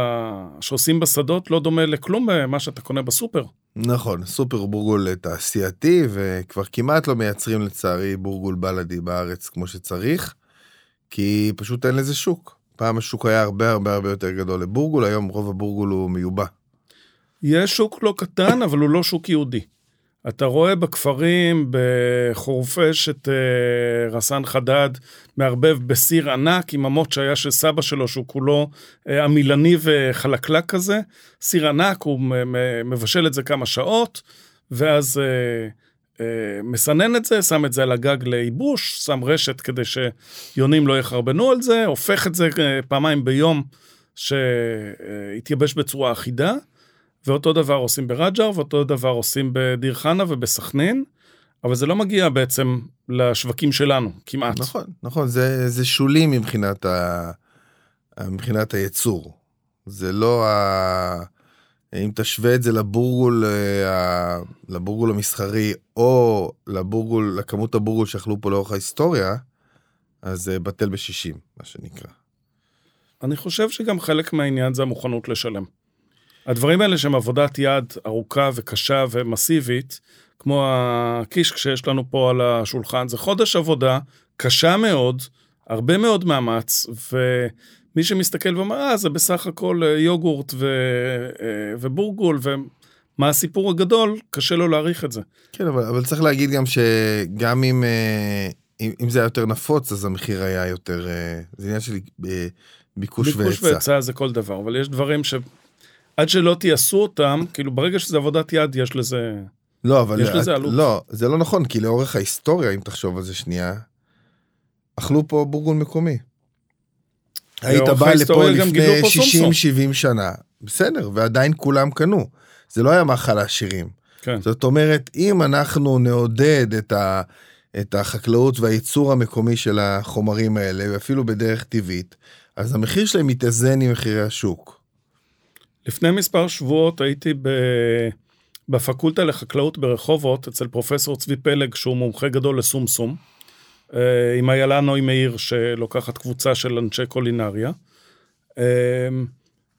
[SPEAKER 1] שעושים בשדות לא דומה לכלום מה שאתה קונה בסופר.
[SPEAKER 2] נכון, סופר בורגול תעשייתי וכבר כמעט לא מייצרים לצערי בורגול בלאדי בארץ כמו שצריך, כי פשוט אין לזה שוק. פעם השוק היה הרבה הרבה הרבה יותר גדול לבורגול, היום רוב הבורגול הוא מיובא.
[SPEAKER 1] יש שוק לא קטן, אבל הוא לא שוק יהודי. אתה רואה בכפרים, בחורפיש, את uh, רסן חדד מערבב בסיר ענק עם אמות שהיה של סבא שלו, שהוא כולו uh, עמילני וחלקלק כזה. סיר ענק, הוא מבשל את זה כמה שעות, ואז uh, uh, מסנן את זה, שם את זה על הגג לייבוש, שם רשת כדי שיונים לא יחרבנו על זה, הופך את זה uh, פעמיים ביום שיתייבש בצורה אחידה. ואותו דבר עושים ברג'ר, ואותו דבר עושים בדיר חנה ובסכנין, אבל זה לא מגיע בעצם לשווקים שלנו, כמעט.
[SPEAKER 2] נכון, נכון, זה, זה שולי מבחינת, ה... מבחינת הייצור. זה לא ה... אם תשווה את זה לבורגול, אה, לבורגול המסחרי, או לבורגול, לכמות הבורגול שאכלו פה לאורך ההיסטוריה, אז זה בטל בשישים, מה שנקרא.
[SPEAKER 1] אני חושב שגם חלק מהעניין זה המוכנות לשלם. הדברים האלה שהם עבודת יד ארוכה וקשה ומסיבית, כמו הקיש שיש לנו פה על השולחן, זה חודש עבודה קשה מאוד, הרבה מאוד מאמץ, ומי שמסתכל ואומר, אה, זה בסך הכל אה, יוגורט ו... אה, ובורגול, ומה הסיפור הגדול, קשה לו להעריך את זה.
[SPEAKER 2] כן, אבל, אבל צריך להגיד גם שגם אם, אה, אם, אם זה היה יותר נפוץ, אז המחיר היה יותר, זה עניין של ביקוש והיצע.
[SPEAKER 1] ביקוש והיצע זה כל דבר, אבל יש דברים ש... עד שלא תייסו אותם, כאילו ברגע שזה עבודת יד יש לזה...
[SPEAKER 2] לא, אבל...
[SPEAKER 1] יש לזה עלות.
[SPEAKER 2] לא, זה לא נכון, כי לאורך ההיסטוריה, אם תחשוב על זה שנייה, אכלו פה בורגון מקומי. היית בא לפה. לפני 60-70 שנה, בסדר, ועדיין כולם קנו. זה לא היה מאכל העשירים.
[SPEAKER 1] כן.
[SPEAKER 2] זאת אומרת, אם אנחנו נעודד את, ה, את החקלאות והייצור המקומי של החומרים האלה, ואפילו בדרך טבעית, אז המחיר שלהם מתאזן עם מחירי השוק.
[SPEAKER 1] לפני מספר שבועות הייתי ב... בפקולטה לחקלאות ברחובות, אצל פרופסור צבי פלג, שהוא מומחה גדול לסומסום, אה, עם איילה נוי מאיר, שלוקחת קבוצה של אנשי קולינריה. אה,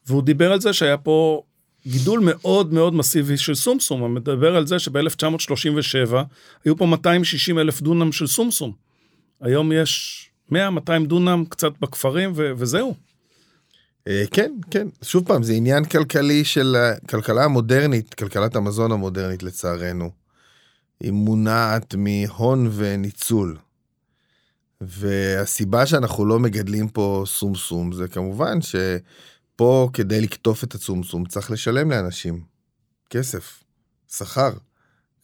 [SPEAKER 1] והוא דיבר על זה שהיה פה גידול מאוד מאוד מסיבי של סומסום. הוא מדבר על זה שב-1937 היו פה 260 אלף דונם של סומסום. היום יש 100-200 דונם קצת בכפרים, ו- וזהו.
[SPEAKER 2] אה, כן, כן, שוב פעם, זה עניין כלכלי של הכלכלה המודרנית, כלכלת המזון המודרנית לצערנו. היא מונעת מהון וניצול. והסיבה שאנחנו לא מגדלים פה סומסום זה כמובן שפה כדי לקטוף את הסומסום צריך לשלם לאנשים כסף, שכר,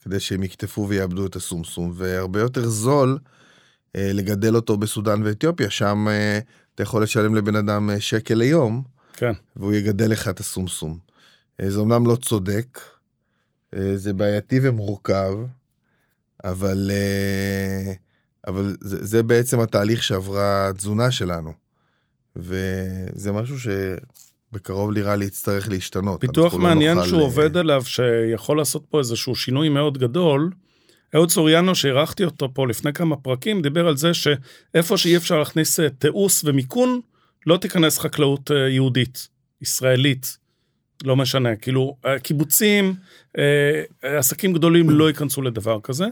[SPEAKER 2] כדי שהם יקטפו ויאבדו את הסומסום, והרבה יותר זול אה, לגדל אותו בסודאן ואתיופיה, שם אה, אתה יכול לשלם לבן אדם אה, שקל ליום,
[SPEAKER 1] כן.
[SPEAKER 2] והוא יגדל לך את הסומסום. אה, זה אומנם לא צודק, אה, זה בעייתי ומורכב, אבל, אבל זה, זה בעצם התהליך שעברה התזונה שלנו. וזה משהו שבקרוב נראה לי יצטרך להשתנות.
[SPEAKER 1] פיתוח
[SPEAKER 2] לא
[SPEAKER 1] מעניין
[SPEAKER 2] נוכל,
[SPEAKER 1] שהוא
[SPEAKER 2] אה,
[SPEAKER 1] עובד עליו, שיכול לעשות פה איזשהו שינוי מאוד גדול. אהוד סוריאנו, שאירחתי אותו פה לפני כמה פרקים, דיבר על זה שאיפה שאי אפשר להכניס אה, תיעוש ומיכון, לא תיכנס חקלאות אה, יהודית, ישראלית, לא משנה. כאילו, אה, קיבוצים, עסקים גדולים לא ייכנסו לדבר כזה.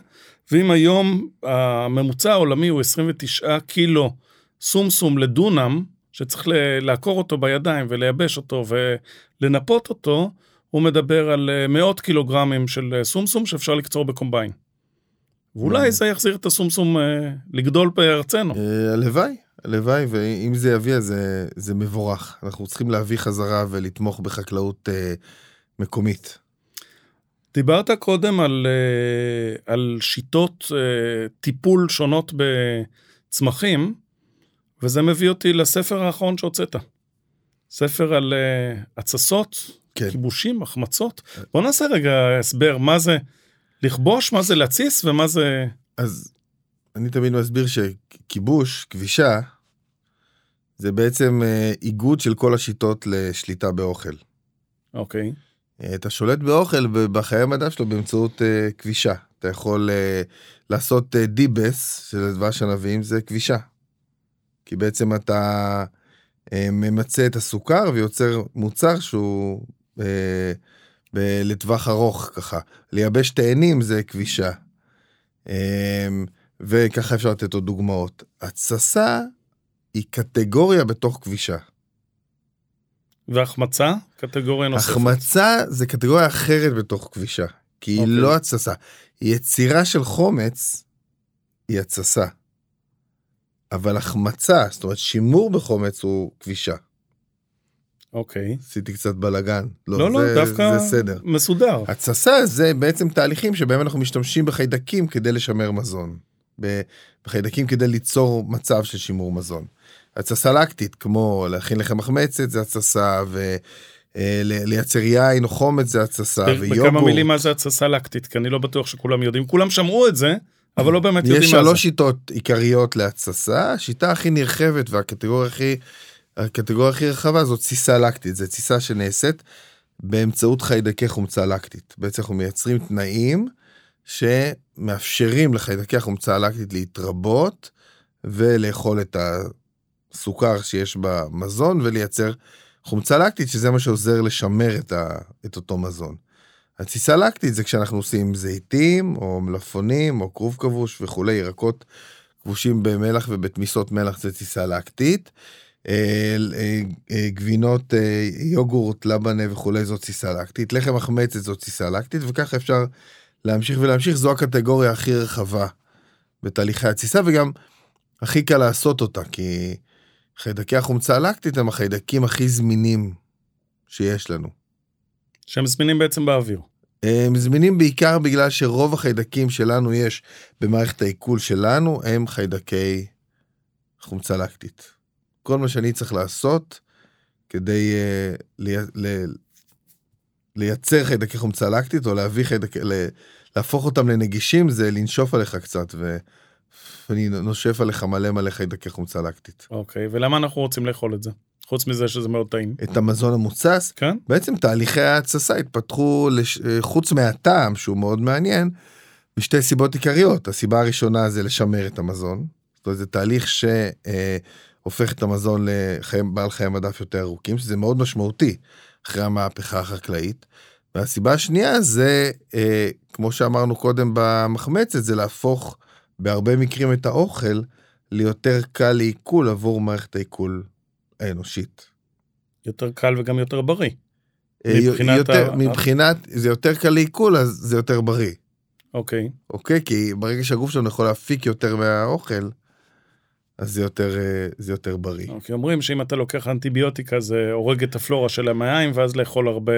[SPEAKER 1] ואם היום הממוצע העולמי הוא 29 קילו סומסום לדונם, שצריך לעקור אותו בידיים ולייבש אותו ולנפות אותו, הוא מדבר על מאות קילוגרמים של סומסום שאפשר לקצור בקומביין. ואולי. זה יחזיר את הסומסום אה, לגדול בארצנו.
[SPEAKER 2] אה, הלוואי, הלוואי, ואם זה יביא אז זה, זה מבורך. אנחנו צריכים להביא חזרה ולתמוך בחקלאות אה, מקומית.
[SPEAKER 1] דיברת קודם על, אה, על שיטות אה, טיפול שונות בצמחים, וזה מביא אותי לספר האחרון שהוצאת. ספר על אה, התססות,
[SPEAKER 2] כן.
[SPEAKER 1] כיבושים, החמצות. בוא נעשה רגע הסבר, מה זה לכבוש, מה זה להתסיס ומה זה...
[SPEAKER 2] אז אני תמיד מסביר שכיבוש, כבישה, זה בעצם אה, איגוד של כל השיטות לשליטה באוכל.
[SPEAKER 1] אוקיי.
[SPEAKER 2] אה, אתה שולט באוכל בחיי המדע שלו באמצעות אה, כבישה. אתה יכול לעשות דיבס של דבש ענבים, זה כבישה. כי בעצם אתה ממצה את הסוכר ויוצר מוצר שהוא ב- לטווח ארוך ככה. לייבש תאנים זה כבישה. אה, וככה אפשר לתת עוד דוגמאות. התססה היא קטגוריה בתוך כבישה.
[SPEAKER 1] והחמצה, קטגוריה נוספת.
[SPEAKER 2] החמצה זה קטגוריה אחרת בתוך כבישה, כי היא
[SPEAKER 1] אוקיי.
[SPEAKER 2] לא התססה. יצירה של חומץ היא התססה. אבל החמצה, זאת אומרת שימור בחומץ הוא כבישה.
[SPEAKER 1] אוקיי.
[SPEAKER 2] עשיתי קצת בלאגן.
[SPEAKER 1] לא, לא,
[SPEAKER 2] זה,
[SPEAKER 1] דווקא
[SPEAKER 2] זה סדר.
[SPEAKER 1] מסודר.
[SPEAKER 2] התססה זה בעצם תהליכים שבהם אנחנו משתמשים בחיידקים כדי לשמר מזון. בחיידקים כדי ליצור מצב של שימור מזון. התססה לקטית, כמו להכין לחם מחמצת זה התססה, ולייצר יין או חומץ זה התססה, ויוגורט.
[SPEAKER 1] בכמה מילים מה זה התססה לקטית, כי אני לא בטוח שכולם יודעים. כולם שמעו את זה, אבל לא באמת יודעים
[SPEAKER 2] יש
[SPEAKER 1] מה זה.
[SPEAKER 2] שלוש שיטות עיקריות להתססה, השיטה הכי נרחבת והקטגוריה הכי, הקטגוריה הכי רחבה זאת תסיסה לקטית, זו תסיסה שנעשית באמצעות חיידקי חומצה לקטית. בעצם אנחנו מייצרים תנאים שמאפשרים לחיידקי החומצה הלקטית להתרבות ולאכול את הסוכר שיש במזון ולייצר חומצה לקטית, שזה מה שעוזר לשמר את, ה, את אותו מזון. התסיסה לקטית זה כשאנחנו עושים זיתים או מלפפונים או כרוב כבוש וכולי, ירקות כבושים במלח ובתמיסות מלח זה תסיסה לקטית. אה, אה, אה, גבינות יוגורט, לבנה וכולי זאת תסיסה לקטית. לחם מחמצת זאת תסיסה לקטית וככה אפשר להמשיך ולהמשיך. זו הקטגוריה הכי רחבה בתהליכי התסיסה וגם הכי קל לעשות אותה כי חיידקי החומצה הלקטית הם החיידקים הכי זמינים שיש לנו.
[SPEAKER 1] שהם זמינים בעצם באוויר.
[SPEAKER 2] הם זמינים בעיקר בגלל שרוב החיידקים שלנו יש במערכת העיכול שלנו הם חיידקי חומצה לקטית. כל מה שאני צריך לעשות כדי uh, לי, לי, לייצר חיידקי חומצה לקטית או להביא חיידקי, להפוך אותם לנגישים זה לנשוף עליך קצת ואני נושף עליך מלא מלא חיידקי חומצה לקטית.
[SPEAKER 1] אוקיי, ולמה אנחנו רוצים לאכול את זה? חוץ מזה שזה מאוד טעים.
[SPEAKER 2] את המזון המוצס,
[SPEAKER 1] כן?
[SPEAKER 2] בעצם תהליכי ההתססה התפתחו לש... חוץ מהטעם שהוא מאוד מעניין, משתי סיבות עיקריות. הסיבה הראשונה זה לשמר את המזון. זאת אומרת זה תהליך שהופך אה, את המזון לבעל חיי מדף יותר ארוכים, שזה מאוד משמעותי אחרי המהפכה החקלאית. והסיבה השנייה זה, אה, כמו שאמרנו קודם במחמצת, זה להפוך בהרבה מקרים את האוכל ליותר קל לעיכול עבור מערכת העיכול האנושית.
[SPEAKER 1] יותר קל וגם יותר בריא.
[SPEAKER 2] אה, מבחינת, יותר, ה... מבחינת, זה יותר קל לעיכול, אז זה יותר בריא.
[SPEAKER 1] אוקיי.
[SPEAKER 2] אוקיי? כי ברגע שהגוף שלנו יכול להפיק יותר מהאוכל, אז זה יותר, אה, זה יותר בריא.
[SPEAKER 1] אוקיי, אומרים שאם אתה לוקח אנטיביוטיקה זה הורג את הפלורה של המעיים, ואז לאכול הרבה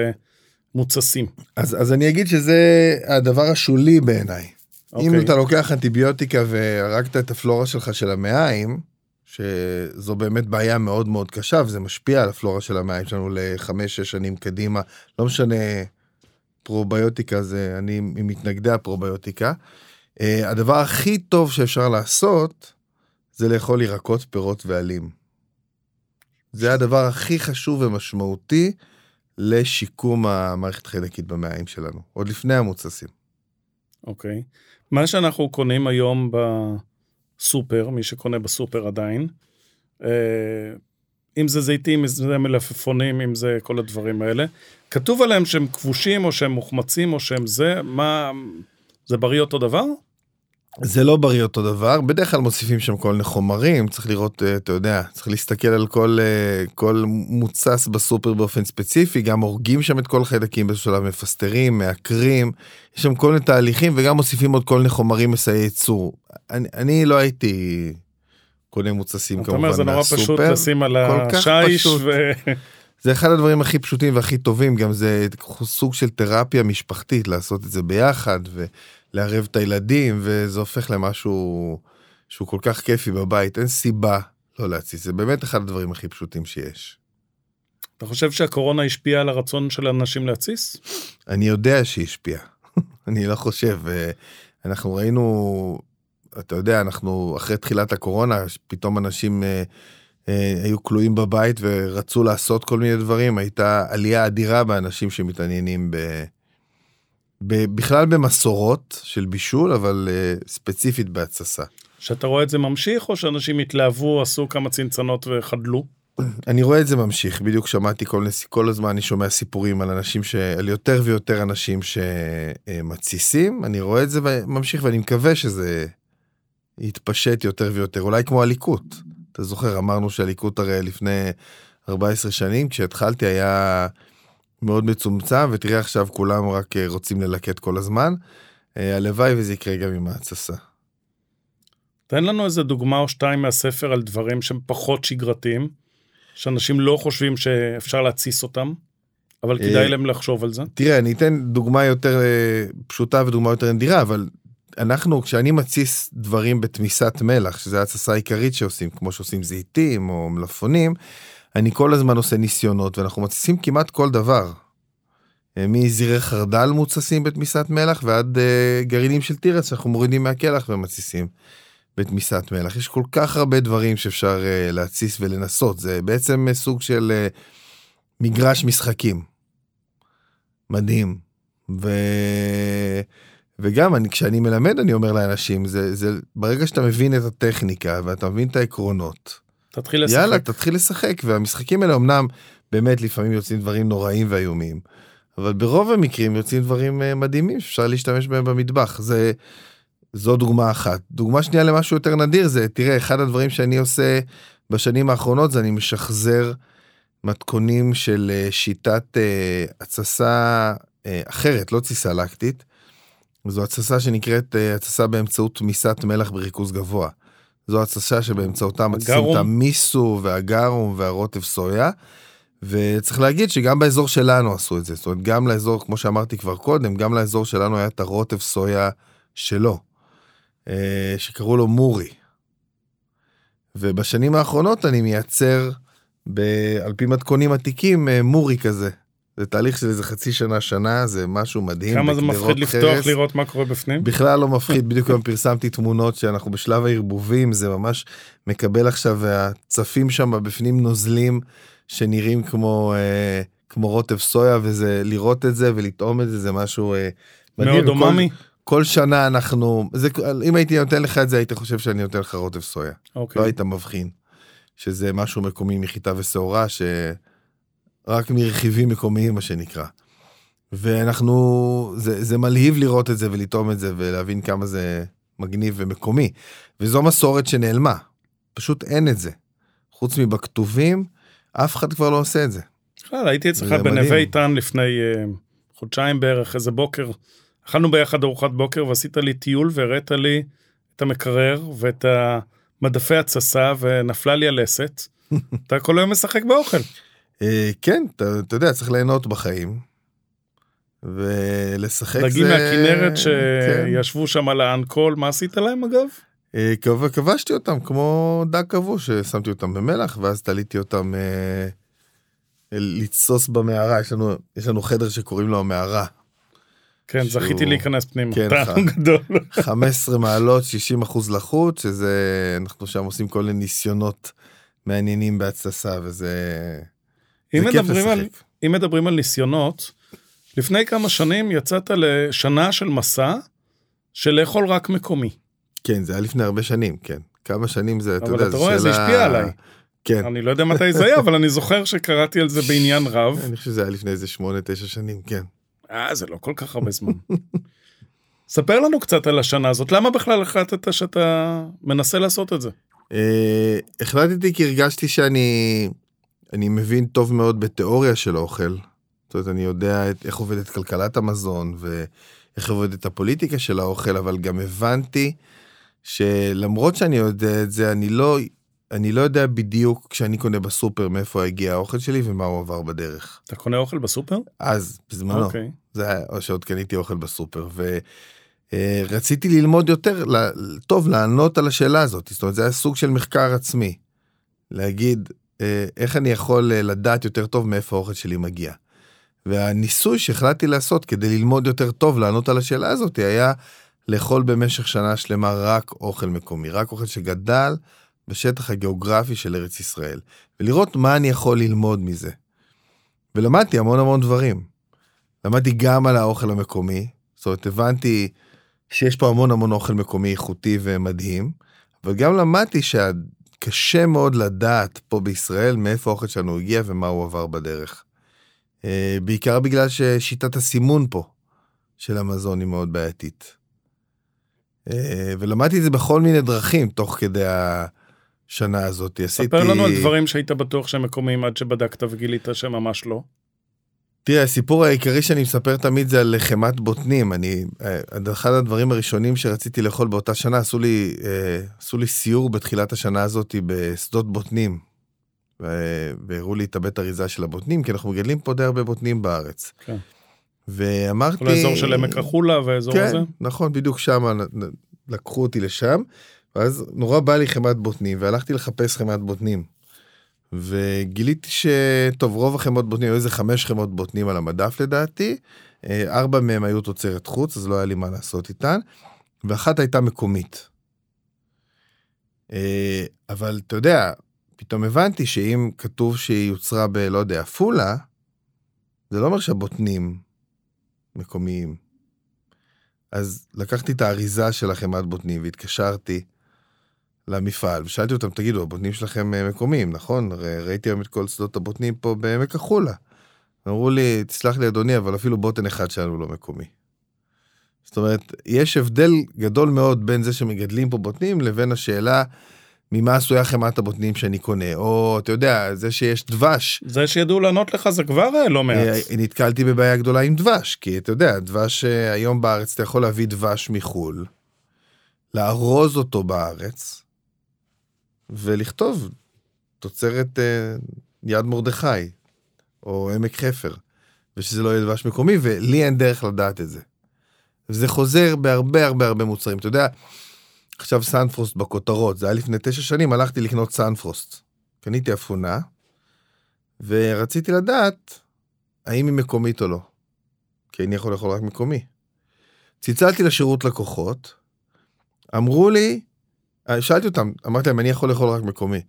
[SPEAKER 1] מוצסים.
[SPEAKER 2] אז, אז אני אגיד שזה הדבר השולי בעיניי. אוקיי. אם אתה לוקח אנטיביוטיקה והרגת את הפלורה שלך של המעיים, שזו באמת בעיה מאוד מאוד קשה וזה משפיע על הפלורה של המעיים שלנו לחמש שש שנים קדימה לא משנה פרוביוטיקה זה אני ממתנגדי הפרוביוטיקה. Uh, הדבר הכי טוב שאפשר לעשות זה לאכול ירקות פירות ועלים. זה הדבר הכי חשוב ומשמעותי לשיקום המערכת חיידקית במעיים שלנו עוד לפני המוצסים.
[SPEAKER 1] אוקיי okay. מה שאנחנו קונים היום ב... סופר, מי שקונה בסופר עדיין. אה, אם זה זיתים, אם זה מלפפונים, אם זה כל הדברים האלה. כתוב עליהם שהם כבושים, או שהם מוחמצים, או שהם זה, מה... זה בריא אותו דבר?
[SPEAKER 2] זה לא בריא אותו דבר, בדרך כלל מוסיפים שם כל מיני חומרים, צריך לראות, אה, אתה יודע, צריך להסתכל על כל, אה, כל מוצס בסופר באופן ספציפי, גם הורגים שם את כל החיידקים באיזשהו שלב, מפסטרים, מעקרים, יש שם כל מיני תהליכים וגם מוסיפים עוד כל מיני חומרים מסייעי ייצור. אני, אני לא הייתי קונה מוצסים כמובן מהסופר.
[SPEAKER 1] אתה אומר, זה נורא פשוט לשים על השיש ו...
[SPEAKER 2] זה אחד הדברים הכי פשוטים והכי טובים, גם זה סוג של תרפיה משפחתית, לעשות את זה ביחד. ו... לערב את הילדים וזה הופך למשהו שהוא כל כך כיפי בבית אין סיבה לא להתסיס זה באמת אחד הדברים הכי פשוטים שיש.
[SPEAKER 1] אתה חושב שהקורונה השפיעה על הרצון של אנשים להתסיס?
[SPEAKER 2] אני יודע שהיא השפיעה. אני לא חושב אנחנו ראינו אתה יודע אנחנו אחרי תחילת הקורונה פתאום אנשים אה, אה, היו כלואים בבית ורצו לעשות כל מיני דברים הייתה עלייה אדירה באנשים שמתעניינים ב... בכלל במסורות של בישול, אבל uh, ספציפית בהתססה.
[SPEAKER 1] שאתה רואה את זה ממשיך, או שאנשים התלהבו, עשו כמה צנצנות וחדלו?
[SPEAKER 2] אני רואה את זה ממשיך, בדיוק שמעתי כל, כל הזמן, אני שומע סיפורים על אנשים, ש... על יותר ויותר אנשים שמתסיסים, אני רואה את זה ממשיך ואני מקווה שזה יתפשט יותר ויותר, אולי כמו הליקוט. אתה זוכר, אמרנו שהליקוט הרי לפני 14 שנים, כשהתחלתי היה... מאוד מצומצם, ותראה עכשיו כולם רק אה, רוצים ללקט כל הזמן. אה, הלוואי וזה יקרה גם עם ההתססה.
[SPEAKER 1] תן לנו איזה דוגמה או שתיים מהספר על דברים שהם פחות שגרתיים, שאנשים לא חושבים שאפשר להתסיס אותם, אבל כדאי אה, להם לחשוב על זה.
[SPEAKER 2] תראה, אני אתן דוגמה יותר פשוטה ודוגמה יותר נדירה, אבל אנחנו, כשאני מתסיס דברים בתמיסת מלח, שזה ההתססה העיקרית שעושים, כמו שעושים זיתים או מלפפונים, אני כל הזמן עושה ניסיונות ואנחנו מתסיסים כמעט כל דבר. אה, מזירי חרדל מוצסים בתמיסת מלח ועד uh, גרעינים של תירס שאנחנו מורידים מהקלח ומתסיסים בתמיסת מלח. יש כל כך הרבה דברים שאפשר uh, להתסיס ולנסות, זה בעצם סוג של uh, מגרש משחקים. מדהים. ו... וגם אני, כשאני מלמד אני אומר לאנשים זה זה ברגע שאתה מבין את הטכניקה ואתה מבין את העקרונות
[SPEAKER 1] תתחיל לשחק.
[SPEAKER 2] יאללה, תתחיל לשחק, והמשחקים האלה אמנם באמת לפעמים יוצאים דברים נוראים ואיומים, אבל ברוב המקרים יוצאים דברים אה, מדהימים שאפשר להשתמש בהם במטבח. זה, זו דוגמה אחת. דוגמה שנייה למשהו יותר נדיר זה, תראה, אחד הדברים שאני עושה בשנים האחרונות זה אני משחזר מתכונים של אה, שיטת אה, התססה אחרת, לא תסיסה לקטית. זו התססה שנקראת התססה באמצעות תמיסת מלח בריכוז גבוה. זו התססה שבאמצעותה מתסיסים את המיסו והגרום והרוטב סויה. וצריך להגיד שגם באזור שלנו עשו את זה, זאת אומרת, גם לאזור, כמו שאמרתי כבר קודם, גם לאזור שלנו היה את הרוטב סויה שלו, אה, שקראו לו מורי. ובשנים האחרונות אני מייצר, ב, על פי מתכונים עתיקים, אה, מורי כזה. זה תהליך של איזה חצי שנה, שנה, זה משהו מדהים.
[SPEAKER 1] כמה זה מפחיד לפתוח, חרס. לראות מה קורה בפנים?
[SPEAKER 2] בכלל לא מפחיד, בדיוק היום פרסמתי תמונות שאנחנו בשלב הערבובים, זה ממש מקבל עכשיו, והצפים שם בפנים נוזלים שנראים כמו, אה, כמו רוטב סויה, וזה, לראות את זה ולטעום את זה, זה משהו אה,
[SPEAKER 1] מדהים. מאוד דוממי.
[SPEAKER 2] כל שנה אנחנו, זה, אם הייתי נותן לך את זה, היית חושב שאני נותן לך רוטב סויה. אוקיי. לא היית מבחין. שזה משהו מקומי מחיטה ושעורה, ש... רק מרכיבים מקומיים, מה שנקרא. ואנחנו, זה, זה מלהיב לראות את זה ולטעום את זה ולהבין כמה זה מגניב ומקומי. וזו מסורת שנעלמה, פשוט אין את זה. חוץ מבכתובים, אף אחד כבר לא עושה את זה.
[SPEAKER 1] בכלל, הייתי אצלך בנווה איתן לפני uh, חודשיים בערך, איזה בוקר. אכלנו ביחד ארוחת בוקר ועשית לי טיול והראית לי את המקרר ואת מדפי התססה ונפלה לי הלסת. אתה כל היום משחק באוכל.
[SPEAKER 2] אה, כן, אתה, אתה יודע, צריך ליהנות בחיים. ולשחק זה...
[SPEAKER 1] דגים מהכנרת כן. שישבו כן. שם על האנקול, מה עשית להם אגב?
[SPEAKER 2] אה, כבשתי אותם כמו דג כבוש, ששמתי אותם במלח, ואז תליתי אותם אה, לתסוס במערה, יש לנו, יש לנו חדר שקוראים לו המערה.
[SPEAKER 1] כן, שהוא... זכיתי להיכנס פנימה, כן, טעם גדול.
[SPEAKER 2] 15 מעלות, 60 אחוז לחות, שזה, אנחנו שם עושים כל מיני ניסיונות מעניינים בהתססה, וזה...
[SPEAKER 1] אם מדברים, על, אם מדברים על ניסיונות, לפני כמה שנים יצאת לשנה של מסע של לאכול רק מקומי.
[SPEAKER 2] כן, זה היה לפני הרבה שנים, כן. כמה שנים זה, אתה יודע,
[SPEAKER 1] זה שאלה... אבל אתה רואה, זה השפיע עליי. כן. אני לא יודע מתי זה היה, אבל אני זוכר שקראתי על זה בעניין רב.
[SPEAKER 2] אני חושב שזה היה לפני איזה שמונה, תשע שנים, כן.
[SPEAKER 1] אה, זה לא כל כך הרבה זמן. ספר לנו קצת על השנה הזאת, למה בכלל החלטת שאתה מנסה לעשות את זה?
[SPEAKER 2] אה, החלטתי כי הרגשתי שאני אני מבין טוב מאוד בתיאוריה של אוכל. זאת אומרת, אני יודע את, איך עובדת כלכלת המזון ואיך עובדת הפוליטיקה של האוכל, אבל גם הבנתי שלמרות שאני יודע את זה, אני לא, אני לא יודע בדיוק כשאני קונה בסופר מאיפה הגיע האוכל שלי ומה הוא עבר בדרך.
[SPEAKER 1] אתה קונה אוכל בסופר?
[SPEAKER 2] אז, בזמנו. אוקיי. זה היה, או שעוד קניתי אוכל בסופר. ו... רציתי ללמוד יותר, טוב, לענות על השאלה הזאת. זאת אומרת, זה היה סוג של מחקר עצמי. להגיד, אה, איך אני יכול אה, לדעת יותר טוב מאיפה האוכל שלי מגיע. והניסוי שהחלטתי לעשות כדי ללמוד יותר טוב לענות על השאלה הזאת היה לאכול במשך שנה שלמה רק אוכל מקומי, רק אוכל שגדל בשטח הגיאוגרפי של ארץ ישראל, ולראות מה אני יכול ללמוד מזה. ולמדתי המון המון דברים. למדתי גם על האוכל המקומי, זאת אומרת הבנתי שיש פה המון המון אוכל מקומי איכותי ומדהים, אבל גם למדתי שה... קשה מאוד לדעת פה בישראל מאיפה האוכל שלנו הגיע ומה הוא עבר בדרך. אה, בעיקר בגלל ששיטת הסימון פה של המזון היא מאוד בעייתית. אה, ולמדתי את זה בכל מיני דרכים תוך כדי השנה הזאת.
[SPEAKER 1] עשיתי... ספר לנו על דברים שהיית בטוח שהם מקומיים עד שבדקת וגילית שממש לא.
[SPEAKER 2] תראה, הסיפור העיקרי שאני מספר תמיד זה על לחמת בוטנים. אני, אה, אחד הדברים הראשונים שרציתי לאכול באותה שנה, עשו לי, אה, עשו לי סיור בתחילת השנה הזאת בשדות בוטנים. והראו לי את הבית אריזה של הבוטנים, כי אנחנו מגדלים פה די הרבה בוטנים בארץ. כן. ואמרתי... כל
[SPEAKER 1] האזור של עמק החולה והאזור
[SPEAKER 2] כן,
[SPEAKER 1] הזה? כן,
[SPEAKER 2] נכון, בדיוק שם לקחו אותי לשם, ואז נורא בא לי חמת בוטנים, והלכתי לחפש חמת בוטנים. וגיליתי שטוב רוב החמאות בוטנים היו איזה חמש חמאות בוטנים על המדף לדעתי אה, ארבע מהם היו תוצרת חוץ אז לא היה לי מה לעשות איתן ואחת הייתה מקומית. אה, אבל אתה יודע פתאום הבנתי שאם כתוב שהיא יוצרה ב... לא יודע, עפולה, זה לא אומר שהבוטנים מקומיים. אז לקחתי את האריזה של החמת בוטנים והתקשרתי למפעל, ושאלתי אותם, תגידו, הבוטנים שלכם אה, מקומיים, נכון? ראיתי היום את כל שדות הבוטנים פה בעמק החולה. אמרו לי, תסלח לי אדוני, אבל אפילו בוטן אחד שלנו לא מקומי. זאת אומרת, יש הבדל גדול מאוד בין זה שמגדלים פה בוטנים לבין השאלה ממה עשויה חמת הבוטנים שאני קונה, או אתה יודע, זה שיש דבש.
[SPEAKER 1] זה שידעו לענות לך זה כבר אה, לא מעט.
[SPEAKER 2] נתקלתי בבעיה גדולה עם דבש, כי אתה יודע, דבש היום בארץ, אתה יכול להביא דבש מחו"ל, לארוז אותו בארץ, ולכתוב תוצרת uh, יד מרדכי. או עמק חפר, ושזה לא יהיה דבש מקומי, ולי אין דרך לדעת את זה. וזה חוזר בהרבה הרבה הרבה מוצרים. אתה יודע, עכשיו סנפרוסט בכותרות, זה היה לפני תשע שנים, הלכתי לקנות סנפרוסט. קניתי אפונה, ורציתי לדעת האם היא מקומית או לא. כי אני יכול לאכול רק מקומי. צלצלתי לשירות לקוחות, אמרו לי, אה, שאלתי אותם, אמרתי להם, אני יכול לאכול רק מקומי.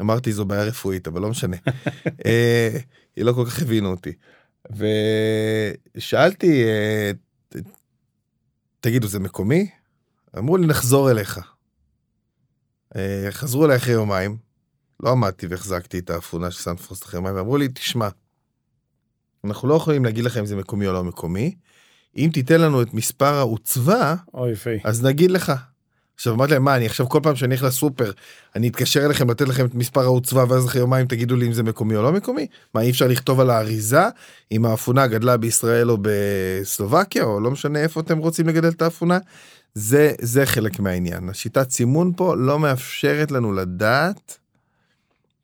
[SPEAKER 2] אמרתי, זו בעיה רפואית, אבל לא משנה. אה, היא לא כל כך הבינו אותי. ושאלתי, אה, תגידו, זה מקומי? אמרו לי, נחזור אליך. חזרו אליי אחרי יומיים, לא עמדתי והחזקתי את האפונה של סנפרוסט אחרי יומיים, ואמרו לי, תשמע, אנחנו לא יכולים להגיד לך אם זה מקומי או לא מקומי, אם תיתן לנו את מספר העוצבה, אז נגיד לך. עכשיו אמרתי להם מה אני עכשיו כל פעם שאני הולך לסופר אני אתקשר אליכם לתת לכם את מספר העוצבה ואז אחרי יומיים תגידו לי אם זה מקומי או לא מקומי מה אי אפשר לכתוב על האריזה אם האפונה גדלה בישראל או בסלובקיה או לא משנה איפה אתם רוצים לגדל את האפונה זה זה חלק מהעניין השיטת סימון פה לא מאפשרת לנו לדעת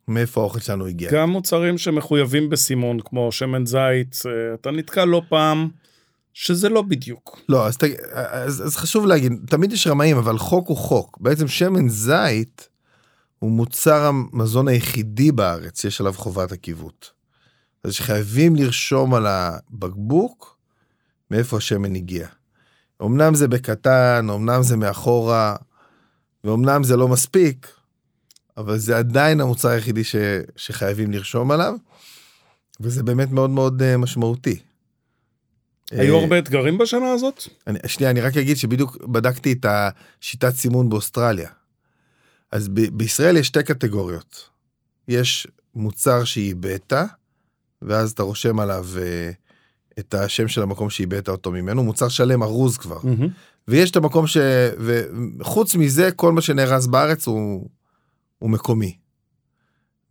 [SPEAKER 2] מאיפה האוכל שלנו הגיע.
[SPEAKER 1] גם מוצרים שמחויבים בסימון כמו שמן זית אתה נתקע לא פעם. שזה לא בדיוק.
[SPEAKER 2] לא, אז, אז, אז חשוב להגיד, תמיד יש רמאים, אבל חוק הוא חוק. בעצם שמן זית הוא מוצר המזון היחידי בארץ שיש עליו חובת עקיבות. אז שחייבים לרשום על הבקבוק מאיפה השמן הגיע. אמנם זה בקטן, אמנם זה מאחורה, ואומנם זה לא מספיק, אבל זה עדיין המוצר היחידי ש, שחייבים לרשום עליו, וזה באמת מאוד מאוד uh, משמעותי.
[SPEAKER 1] היו אה, הרבה אתגרים בשנה הזאת?
[SPEAKER 2] אני, שנייה, אני רק אגיד שבדיוק בדקתי את השיטת סימון באוסטרליה. אז ב- בישראל יש שתי קטגוריות. יש מוצר שהיא בטא, ואז אתה רושם עליו uh, את השם של המקום שאיבדת אותו ממנו, מוצר שלם ארוז כבר. Mm-hmm. ויש את המקום ש... וחוץ מזה, כל מה שנארז בארץ הוא, הוא מקומי.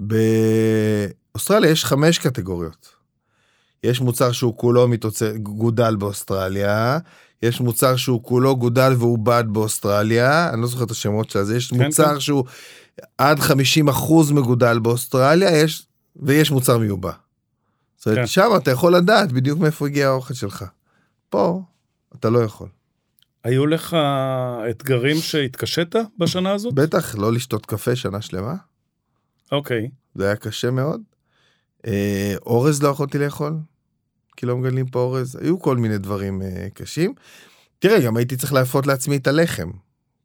[SPEAKER 2] באוסטרליה יש חמש קטגוריות. יש מוצר שהוא כולו מתוצא, גודל באוסטרליה, יש מוצר שהוא כולו גודל ועובד באוסטרליה, אני לא זוכר את השמות של זה, יש כן, מוצר כן. שהוא עד 50 אחוז מגודל באוסטרליה, יש, ויש מוצר מיובא. זאת אומרת, כן. שם אתה יכול לדעת בדיוק מאיפה הגיע האוכל שלך. פה, אתה לא יכול.
[SPEAKER 1] היו לך אתגרים שהתקשית בשנה הזאת?
[SPEAKER 2] בטח, לא לשתות קפה שנה שלמה.
[SPEAKER 1] אוקיי.
[SPEAKER 2] זה היה קשה מאוד. אה, אורז לא יכולתי לאכול. כי לא מגדלים פה אורז, היו כל מיני דברים uh, קשים. תראה, גם הייתי צריך להפות לעצמי את הלחם,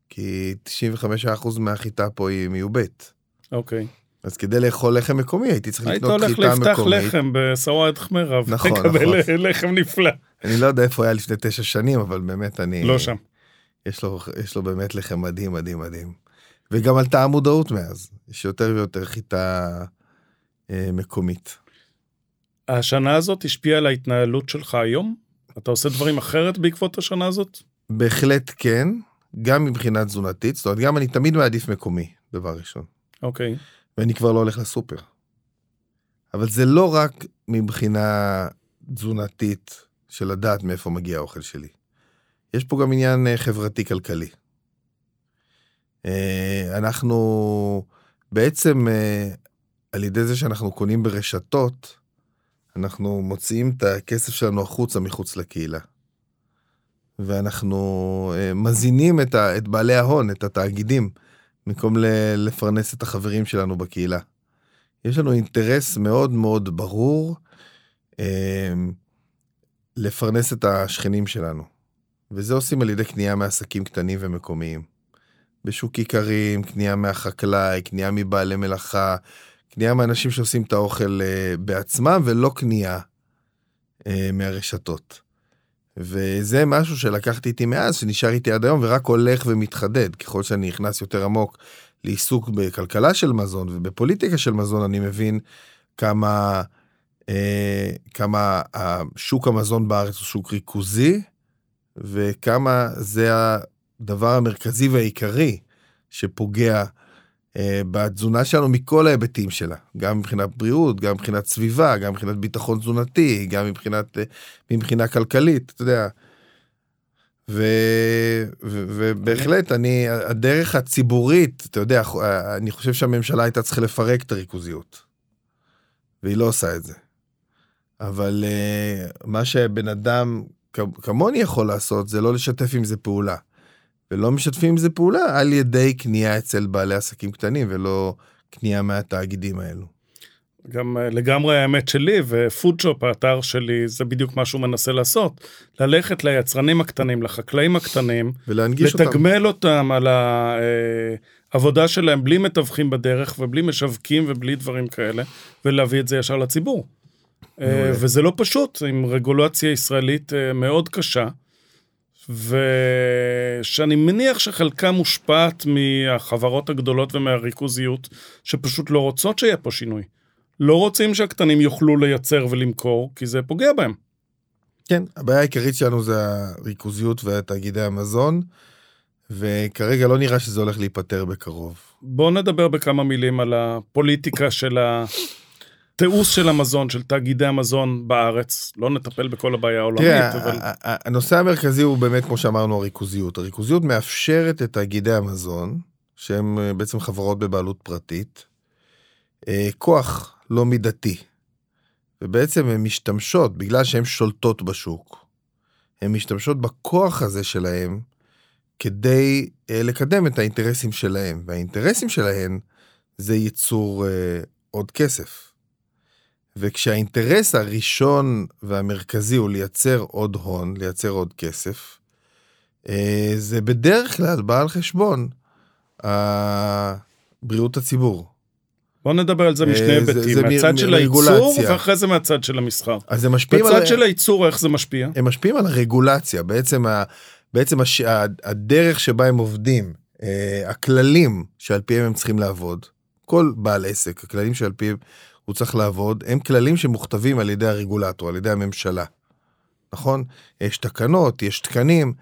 [SPEAKER 2] כי 95% מהחיטה פה היא מיובאת.
[SPEAKER 1] אוקיי.
[SPEAKER 2] אז כדי לאכול לחם מקומי הייתי צריך לקנות
[SPEAKER 1] חיטה מקומית. היית הולך לפתח לחם בסוואד חמרה,
[SPEAKER 2] נכון,
[SPEAKER 1] נכון. לחם נפלא.
[SPEAKER 2] אני לא יודע איפה היה לפני תשע שנים, אבל באמת אני...
[SPEAKER 1] לא שם.
[SPEAKER 2] יש לו, יש לו באמת לחם מדהים, מדהים, מדהים. וגם עלתה המודעות מאז, יש יותר ויותר חיטה אה, מקומית.
[SPEAKER 1] השנה הזאת השפיעה על ההתנהלות שלך היום? אתה עושה דברים אחרת בעקבות השנה הזאת?
[SPEAKER 2] בהחלט כן, גם מבחינה תזונתית, זאת אומרת, גם אני תמיד מעדיף מקומי, דבר ראשון.
[SPEAKER 1] אוקיי.
[SPEAKER 2] ואני כבר לא הולך לסופר. אבל זה לא רק מבחינה תזונתית של לדעת מאיפה מגיע האוכל שלי. יש פה גם עניין אה, חברתי-כלכלי. אה, אנחנו בעצם, אה, על ידי זה שאנחנו קונים ברשתות, אנחנו מוציאים את הכסף שלנו החוצה מחוץ לקהילה. ואנחנו uh, מזינים את, ה, את בעלי ההון, את התאגידים, במקום לפרנס את החברים שלנו בקהילה. יש לנו אינטרס מאוד מאוד ברור uh, לפרנס את השכנים שלנו. וזה עושים על ידי קנייה מעסקים קטנים ומקומיים. בשוק איכרים, קנייה מהחקלאי, קנייה מבעלי מלאכה, קנייה מאנשים שעושים את האוכל uh, בעצמם ולא קנייה uh, מהרשתות. וזה משהו שלקחתי איתי מאז, שנשאר איתי עד היום ורק הולך ומתחדד. ככל שאני נכנס יותר עמוק לעיסוק בכלכלה של מזון ובפוליטיקה של מזון, אני מבין כמה, אה, כמה שוק המזון בארץ הוא שוק ריכוזי, וכמה זה הדבר המרכזי והעיקרי שפוגע אה, בתזונה שלנו מכל ההיבטים שלה, גם מבחינת בריאות, גם מבחינת סביבה, גם מבחינת ביטחון תזונתי, גם מבחינת, אה, מבחינה כלכלית, אתה יודע. ו, ו, ובהחלט, אני, הדרך הציבורית, אתה יודע, אני חושב שהממשלה הייתה צריכה לפרק את הריכוזיות. והיא לא עושה את זה. אבל מה שבן אדם כמוני יכול לעשות זה לא לשתף עם זה פעולה. ולא משתפים עם זה פעולה על ידי קנייה אצל בעלי עסקים קטנים ולא קנייה מהתאגידים האלו.
[SPEAKER 1] גם אה, לגמרי האמת שלי, ופודשופ, האתר שלי, זה בדיוק מה שהוא מנסה לעשות. ללכת ליצרנים הקטנים, לחקלאים הקטנים,
[SPEAKER 2] ולהנגיש
[SPEAKER 1] אותם. לתגמל אותם על העבודה שלהם בלי מתווכים בדרך ובלי משווקים ובלי דברים כאלה, ולהביא את זה ישר לציבור. אה, וזה לא פשוט, עם רגולציה ישראלית אה, מאוד קשה. ושאני מניח שחלקה מושפעת מהחברות הגדולות ומהריכוזיות, שפשוט לא רוצות שיהיה פה שינוי. לא רוצים שהקטנים יוכלו לייצר ולמכור, כי זה פוגע בהם.
[SPEAKER 2] כן, הבעיה העיקרית שלנו זה הריכוזיות ותאגידי המזון, וכרגע לא נראה שזה הולך להיפתר בקרוב.
[SPEAKER 1] בואו נדבר בכמה מילים על הפוליטיקה של התיעוש של המזון, של תאגידי המזון בארץ. לא נטפל בכל הבעיה העולמית,
[SPEAKER 2] תראה, אבל... הנושא המרכזי הוא באמת, כמו שאמרנו, הריכוזיות. הריכוזיות מאפשרת לתאגידי המזון, שהם אה, בעצם חברות בבעלות פרטית, אה, כוח לא מידתי. ובעצם הן משתמשות, בגלל שהן שולטות בשוק, הן משתמשות בכוח הזה שלהן כדי אה, לקדם את האינטרסים שלהן. והאינטרסים שלהן זה ייצור עוד כסף. וכשהאינטרס הראשון והמרכזי הוא לייצר עוד הון, לייצר עוד כסף, אה, זה בדרך כלל בא על חשבון בריאות הציבור.
[SPEAKER 1] בוא נדבר על זה משני אה, היבטים, מהצד של הייצור ואחרי זה מהצד של המסחר.
[SPEAKER 2] אז זה משפיע
[SPEAKER 1] על... בצד של הייצור איך זה משפיע?
[SPEAKER 2] הם משפיעים על הרגולציה, בעצם, ה... בעצם הש... הדרך שבה הם עובדים, אה, הכללים שעל פיהם הם צריכים לעבוד, כל בעל עסק, הכללים שעל פיהם הוא צריך לעבוד, הם כללים שמוכתבים על ידי הרגולטור, על ידי הממשלה. נכון? יש תקנות, יש תקנים,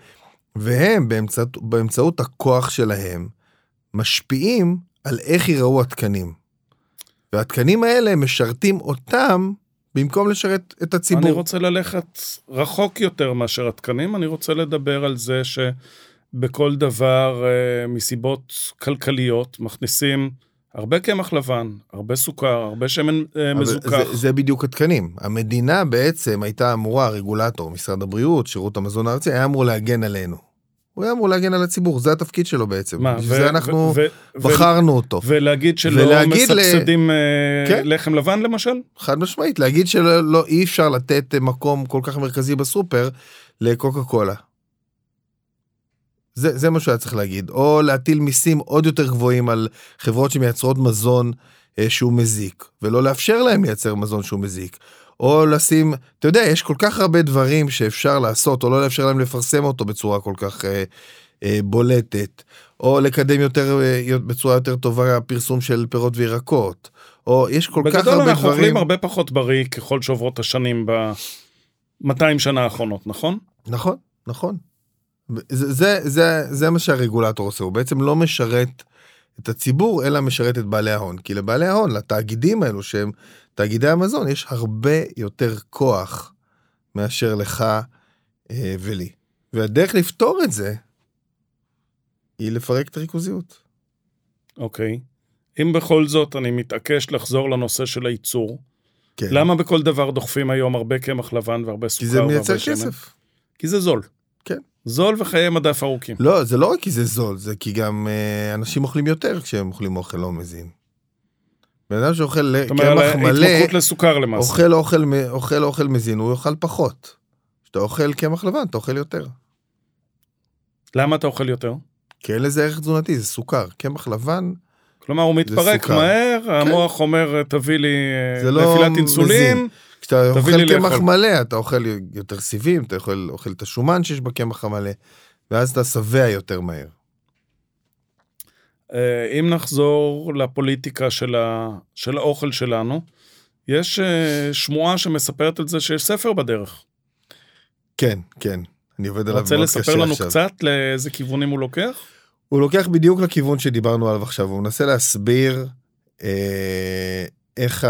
[SPEAKER 2] והם באמצעות, באמצעות הכוח שלהם משפיעים על איך ייראו התקנים. והתקנים האלה משרתים אותם במקום לשרת את הציבור.
[SPEAKER 1] אני רוצה ללכת רחוק יותר מאשר התקנים, אני רוצה לדבר על זה שבכל דבר, אה, מסיבות כלכליות, מכניסים הרבה קמח לבן, הרבה סוכר, הרבה שמן אה, מזוכח.
[SPEAKER 2] זה, זה בדיוק התקנים. המדינה בעצם הייתה אמורה, הרגולטור, משרד הבריאות, שירות המזון הארצי, היה אמור להגן עלינו. הוא היה אמור להגן על הציבור, זה התפקיד שלו בעצם. מה, בשביל זה אנחנו בחרנו אותו.
[SPEAKER 1] ולהגיד שלא ולהגיד מסבסדים ל... אה, כן? לחם לבן למשל?
[SPEAKER 2] חד משמעית, להגיד שלא לא, אי אפשר לתת מקום כל כך מרכזי בסופר לקוקה קולה. זה, זה מה שהיה צריך להגיד. או להטיל מיסים עוד יותר גבוהים על חברות שמייצרות מזון אה, שהוא מזיק, ולא לאפשר להם לייצר מזון שהוא מזיק. או לשים, אתה יודע, יש כל כך הרבה דברים שאפשר לעשות, או לא לאפשר להם לפרסם אותו בצורה כל כך אה, אה, בולטת, או לקדם יותר, אה, בצורה יותר טובה פרסום של פירות וירקות, או יש כל כך הרבה דברים.
[SPEAKER 1] בגדול אנחנו אוכלים הרבה פחות בריא ככל שעוברות השנים ב-200 שנה האחרונות, נכון?
[SPEAKER 2] נכון, נכון. זה, זה, זה, זה מה שהרגולטור עושה, הוא בעצם לא משרת את הציבור, אלא משרת את בעלי ההון. כי לבעלי ההון, לתאגידים האלו שהם תאגידי המזון יש הרבה יותר כוח מאשר לך אה, ולי. והדרך לפתור את זה היא לפרק את הריכוזיות.
[SPEAKER 1] אוקיי. אם בכל זאת אני מתעקש לחזור לנושא של הייצור, כן. למה בכל דבר דוחפים היום הרבה קמח לבן והרבה סוכר והרבה
[SPEAKER 2] שמן? כי זה מייצר כסף.
[SPEAKER 1] כי זה זול.
[SPEAKER 2] כן.
[SPEAKER 1] זול וחיי מדף ארוכים.
[SPEAKER 2] לא, זה לא רק כי זה זול, זה כי גם אה, אנשים אוכלים יותר כשהם אוכלים אוכל לא מזין. בן אדם שאוכל קמח מלא,
[SPEAKER 1] לסוכר למעשה.
[SPEAKER 2] אוכל אוכל, אוכל אוכל מזין, הוא יאכל פחות. כשאתה אוכל קמח לבן, אתה אוכל יותר.
[SPEAKER 1] למה אתה אוכל יותר?
[SPEAKER 2] כי אין לזה ערך תזונתי, זה סוכר. קמח לבן
[SPEAKER 1] כלומר, הוא מתפרק מהר, כן. המוח אומר, תביא לי לא נפילת אינסולין.
[SPEAKER 2] כשאתה אוכל קמח מלא, אתה אוכל יותר סיבים, אתה אוכל, אוכל את השומן שיש בקמח המלא, ואז אתה שבע יותר מהר.
[SPEAKER 1] אה, אם נחזור לפוליטיקה של, ה, של האוכל שלנו, יש אה, שמועה שמספרת על זה שיש ספר בדרך.
[SPEAKER 2] כן, כן, אני עובד עליו מאוד קשה
[SPEAKER 1] עכשיו. רוצה לספר לנו קצת לאיזה כיוונים הוא לוקח?
[SPEAKER 2] הוא לוקח בדיוק לכיוון שדיברנו עליו עכשיו, הוא מנסה להסביר אה, איך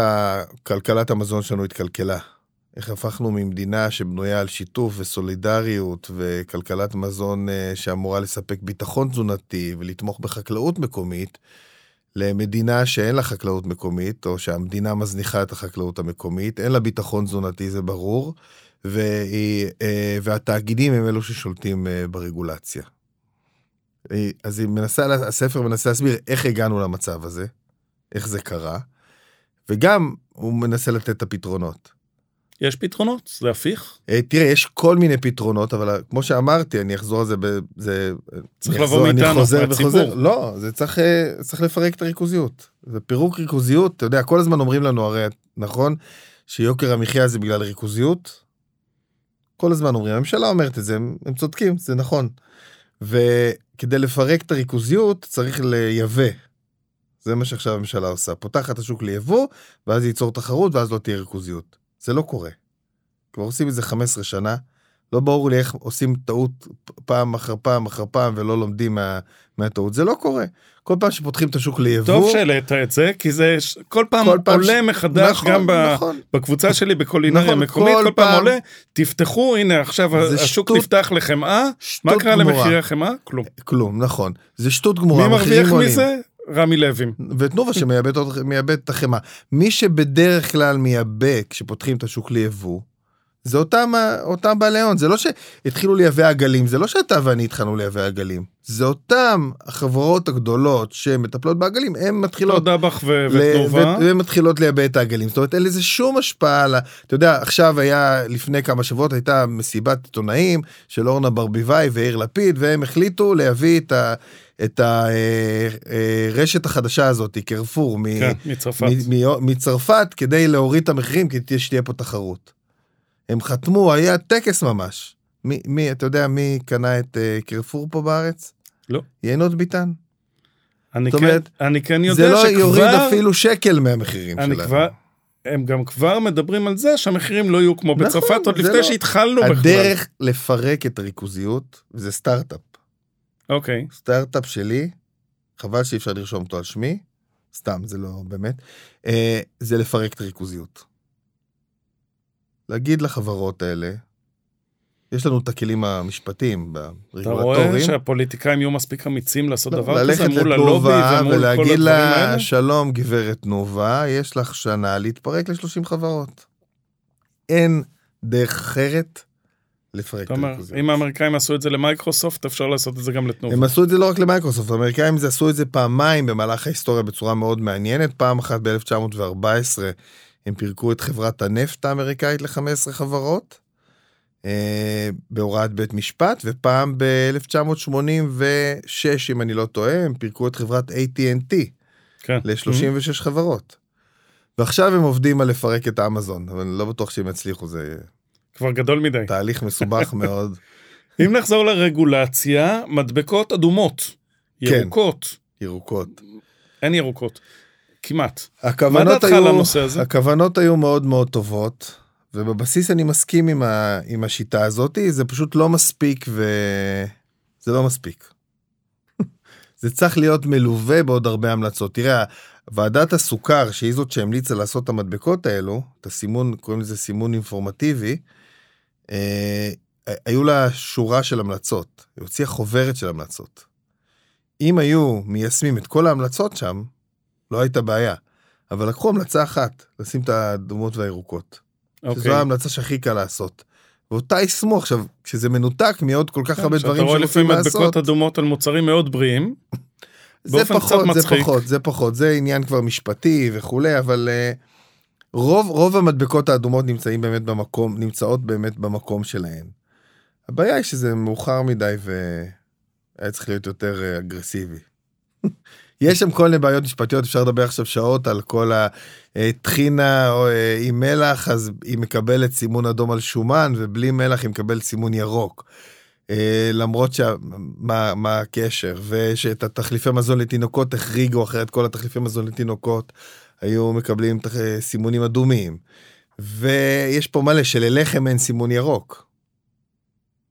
[SPEAKER 2] כלכלת המזון שלנו התקלקלה. איך הפכנו ממדינה שבנויה על שיתוף וסולידריות וכלכלת מזון אה, שאמורה לספק ביטחון תזונתי ולתמוך בחקלאות מקומית, למדינה שאין לה חקלאות מקומית, או שהמדינה מזניחה את החקלאות המקומית, אין לה ביטחון תזונתי, זה ברור, והיא, אה, והתאגידים הם אלו ששולטים אה, ברגולציה. אז מנסה, הספר מנסה להסביר איך הגענו למצב הזה, איך זה קרה, וגם הוא מנסה לתת את הפתרונות.
[SPEAKER 1] יש פתרונות? זה הפיך?
[SPEAKER 2] אה, תראה, יש כל מיני פתרונות, אבל כמו שאמרתי, אני אחזור על זה, זה...
[SPEAKER 1] צריך לבוא מאיתנו,
[SPEAKER 2] חוזר
[SPEAKER 1] מהציבור.
[SPEAKER 2] וחוזר. לא, זה צריך, אה, צריך לפרק את הריכוזיות. זה פירוק ריכוזיות, אתה יודע, כל הזמן אומרים לנו הרי, נכון, שיוקר המחיה זה בגלל ריכוזיות? כל הזמן אומרים, הממשלה אומרת את זה, הם, הם צודקים, זה נכון. וכדי לפרק את הריכוזיות צריך לייבא. זה מה שעכשיו הממשלה עושה, פותחת את השוק ליבוא, ואז ייצור תחרות, ואז לא תהיה ריכוזיות. זה לא קורה. כבר עושים את זה 15 שנה, לא ברור לי איך עושים טעות פעם אחר פעם אחר פעם ולא לומדים מה, מהטעות, זה לא קורה. כל פעם שפותחים את השוק ליבוא,
[SPEAKER 1] טוב שהעלית את זה, כי זה ש- כל פעם
[SPEAKER 2] כל פעם
[SPEAKER 1] עולה
[SPEAKER 2] ש-
[SPEAKER 1] מחדש,
[SPEAKER 2] נכון,
[SPEAKER 1] גם
[SPEAKER 2] נכון.
[SPEAKER 1] בקבוצה שלי בקולינריה
[SPEAKER 2] נכון,
[SPEAKER 1] מקומית,
[SPEAKER 2] כל
[SPEAKER 1] כל פעם
[SPEAKER 2] פעם-
[SPEAKER 1] עולה, תפתחו, הנה עכשיו השוק
[SPEAKER 2] שטות-
[SPEAKER 1] נפתח לחמאה, מה קרה. למחירי החמאה? כלום.
[SPEAKER 2] כלום, נכון. זה שטות גמורה,
[SPEAKER 1] מי מרוויח. מזה? רמי לוי.
[SPEAKER 2] ותנובה שמייבאת את החמאה. מי שבדרך כלל מייבא כשפותחים את השוק ליבוא, זה אותם, אותם בעלי הון. זה לא שהתחילו לייבא עגלים, זה לא שאתה ואני התחלנו לייבא עגלים. זה אותם החברות הגדולות שמטפלות בעגלים, הן מתחילות
[SPEAKER 1] לא דבאח ו- ותנובה.
[SPEAKER 2] והן מתחילות לייבא את העגלים. זאת אומרת, אין לזה שום השפעה על ה... אתה יודע, עכשיו היה, לפני כמה שבועות הייתה מסיבת עיתונאים של אורנה ברביבאי ויאיר לפיד, והם החליטו להביא את ה... את הרשת החדשה הזאת, קרפור, מ-
[SPEAKER 1] כן, מצרפת.
[SPEAKER 2] מ- מ- מצרפת, כדי להוריד את המחירים, כדי שתהיה פה תחרות. הם חתמו, היה טקס ממש. מי, מי אתה יודע מי קנה את uh, קרפור פה בארץ?
[SPEAKER 1] לא.
[SPEAKER 2] יינות ביטן.
[SPEAKER 1] אני
[SPEAKER 2] זאת
[SPEAKER 1] כן-
[SPEAKER 2] אומרת,
[SPEAKER 1] אני כן יודע
[SPEAKER 2] זה לא
[SPEAKER 1] שכבר...
[SPEAKER 2] יוריד אפילו שקל מהמחירים
[SPEAKER 1] אני
[SPEAKER 2] שלהם.
[SPEAKER 1] כבר... הם גם כבר מדברים על זה שהמחירים לא יהיו כמו
[SPEAKER 2] נכון,
[SPEAKER 1] בצרפת, עוד
[SPEAKER 2] זה
[SPEAKER 1] לפני
[SPEAKER 2] לא-
[SPEAKER 1] שהתחלנו בכלל.
[SPEAKER 2] הדרך לפרק את הריכוזיות, וזה סטארט-אפ.
[SPEAKER 1] אוקיי.
[SPEAKER 2] סטארט-אפ שלי, חבל שאי אפשר לרשום אותו על שמי, סתם, זה לא באמת, אה, זה לפרק את הריכוזיות. להגיד לחברות האלה, יש לנו את הכלים המשפטיים,
[SPEAKER 1] אתה רואה
[SPEAKER 2] ברגולטורים,
[SPEAKER 1] שהפוליטיקאים יהיו מספיק אמיצים לעשות
[SPEAKER 2] לא,
[SPEAKER 1] דבר כזה
[SPEAKER 2] ללכת
[SPEAKER 1] מול הלובי
[SPEAKER 2] לתנובה
[SPEAKER 1] ומול כל
[SPEAKER 2] ולהגיד
[SPEAKER 1] הדברים
[SPEAKER 2] לה,
[SPEAKER 1] האלה?
[SPEAKER 2] שלום גברת תנובה, יש לך שנה להתפרק ל-30 חברות. אין דרך אחרת לפרק את הריכוזיות.
[SPEAKER 1] אם האמריקאים עשו את זה למייקרוסופט, אפשר לעשות את זה גם לתנובה.
[SPEAKER 2] הם עשו את זה לא רק למייקרוסופט, האמריקאים עשו את זה פעמיים במהלך ההיסטוריה בצורה מאוד מעניינת. פעם אחת ב-1914 הם פירקו את חברת הנפט האמריקאית ל-15 חברות, אה, בהוראת בית משפט, ופעם ב-1986, אם אני לא טועה, הם פירקו את חברת AT&T
[SPEAKER 1] כן.
[SPEAKER 2] ל-36 חברות. ועכשיו הם עובדים על לפרק את האמזון, אבל אני לא בטוח שהם יצליחו, זה
[SPEAKER 1] כבר גדול מדי.
[SPEAKER 2] תהליך מסובך מאוד.
[SPEAKER 1] אם נחזור לרגולציה, מדבקות אדומות.
[SPEAKER 2] כן.
[SPEAKER 1] ירוקות.
[SPEAKER 2] ירוקות.
[SPEAKER 1] אין ירוקות. כמעט.
[SPEAKER 2] הכוונות
[SPEAKER 1] דעתך על הנושא הזה?
[SPEAKER 2] הכוונות היו מאוד מאוד טובות, ובבסיס אני מסכים עם, ה, עם השיטה הזאת, זה פשוט לא מספיק ו... זה לא מספיק. זה צריך להיות מלווה בעוד הרבה המלצות. תראה, ועדת הסוכר, שהיא זאת שהמליצה לעשות את המדבקות האלו, את הסימון, קוראים לזה סימון אינפורמטיבי, אה, היו לה שורה של המלצות, היא הוציאה חוברת של המלצות. אם היו מיישמים את כל ההמלצות שם, לא הייתה בעיה. אבל לקחו המלצה אחת, לשים את האדומות והירוקות. שזו
[SPEAKER 1] אוקיי.
[SPEAKER 2] ההמלצה שהכי קל לעשות. ואותה יישמו עכשיו, כשזה מנותק מעוד כל כך הרבה
[SPEAKER 1] שאתה
[SPEAKER 2] דברים
[SPEAKER 1] רואה
[SPEAKER 2] שרוצים
[SPEAKER 1] לפעמים
[SPEAKER 2] לעשות,
[SPEAKER 1] מדבקות אדומות על מוצרים מאוד בריאים.
[SPEAKER 2] זה פחות, זה. פחות, זה פחות, זה עניין כבר משפטי וכולי, אבל uh, רוב, רוב המדבקות האדומות נמצאים באמת במקום, נמצאות באמת במקום שלהן. הבעיה היא שזה מאוחר מדי והיה צריך להיות יותר אה, אגרסיבי. יש שם כל מיני בעיות משפטיות, אפשר לדבר עכשיו שעות על כל הטחינה אה, עם מלח, אז היא מקבלת סימון אדום על שומן, ובלי מלח היא מקבלת סימון ירוק. אה, למרות שה... מה, מה הקשר, ושאת התחליפי מזון לתינוקות החריגו אחרת כל התחליפי מזון לתינוקות היו מקבלים תח- סימונים אדומים. ויש פה מלא שללחם אין סימון ירוק.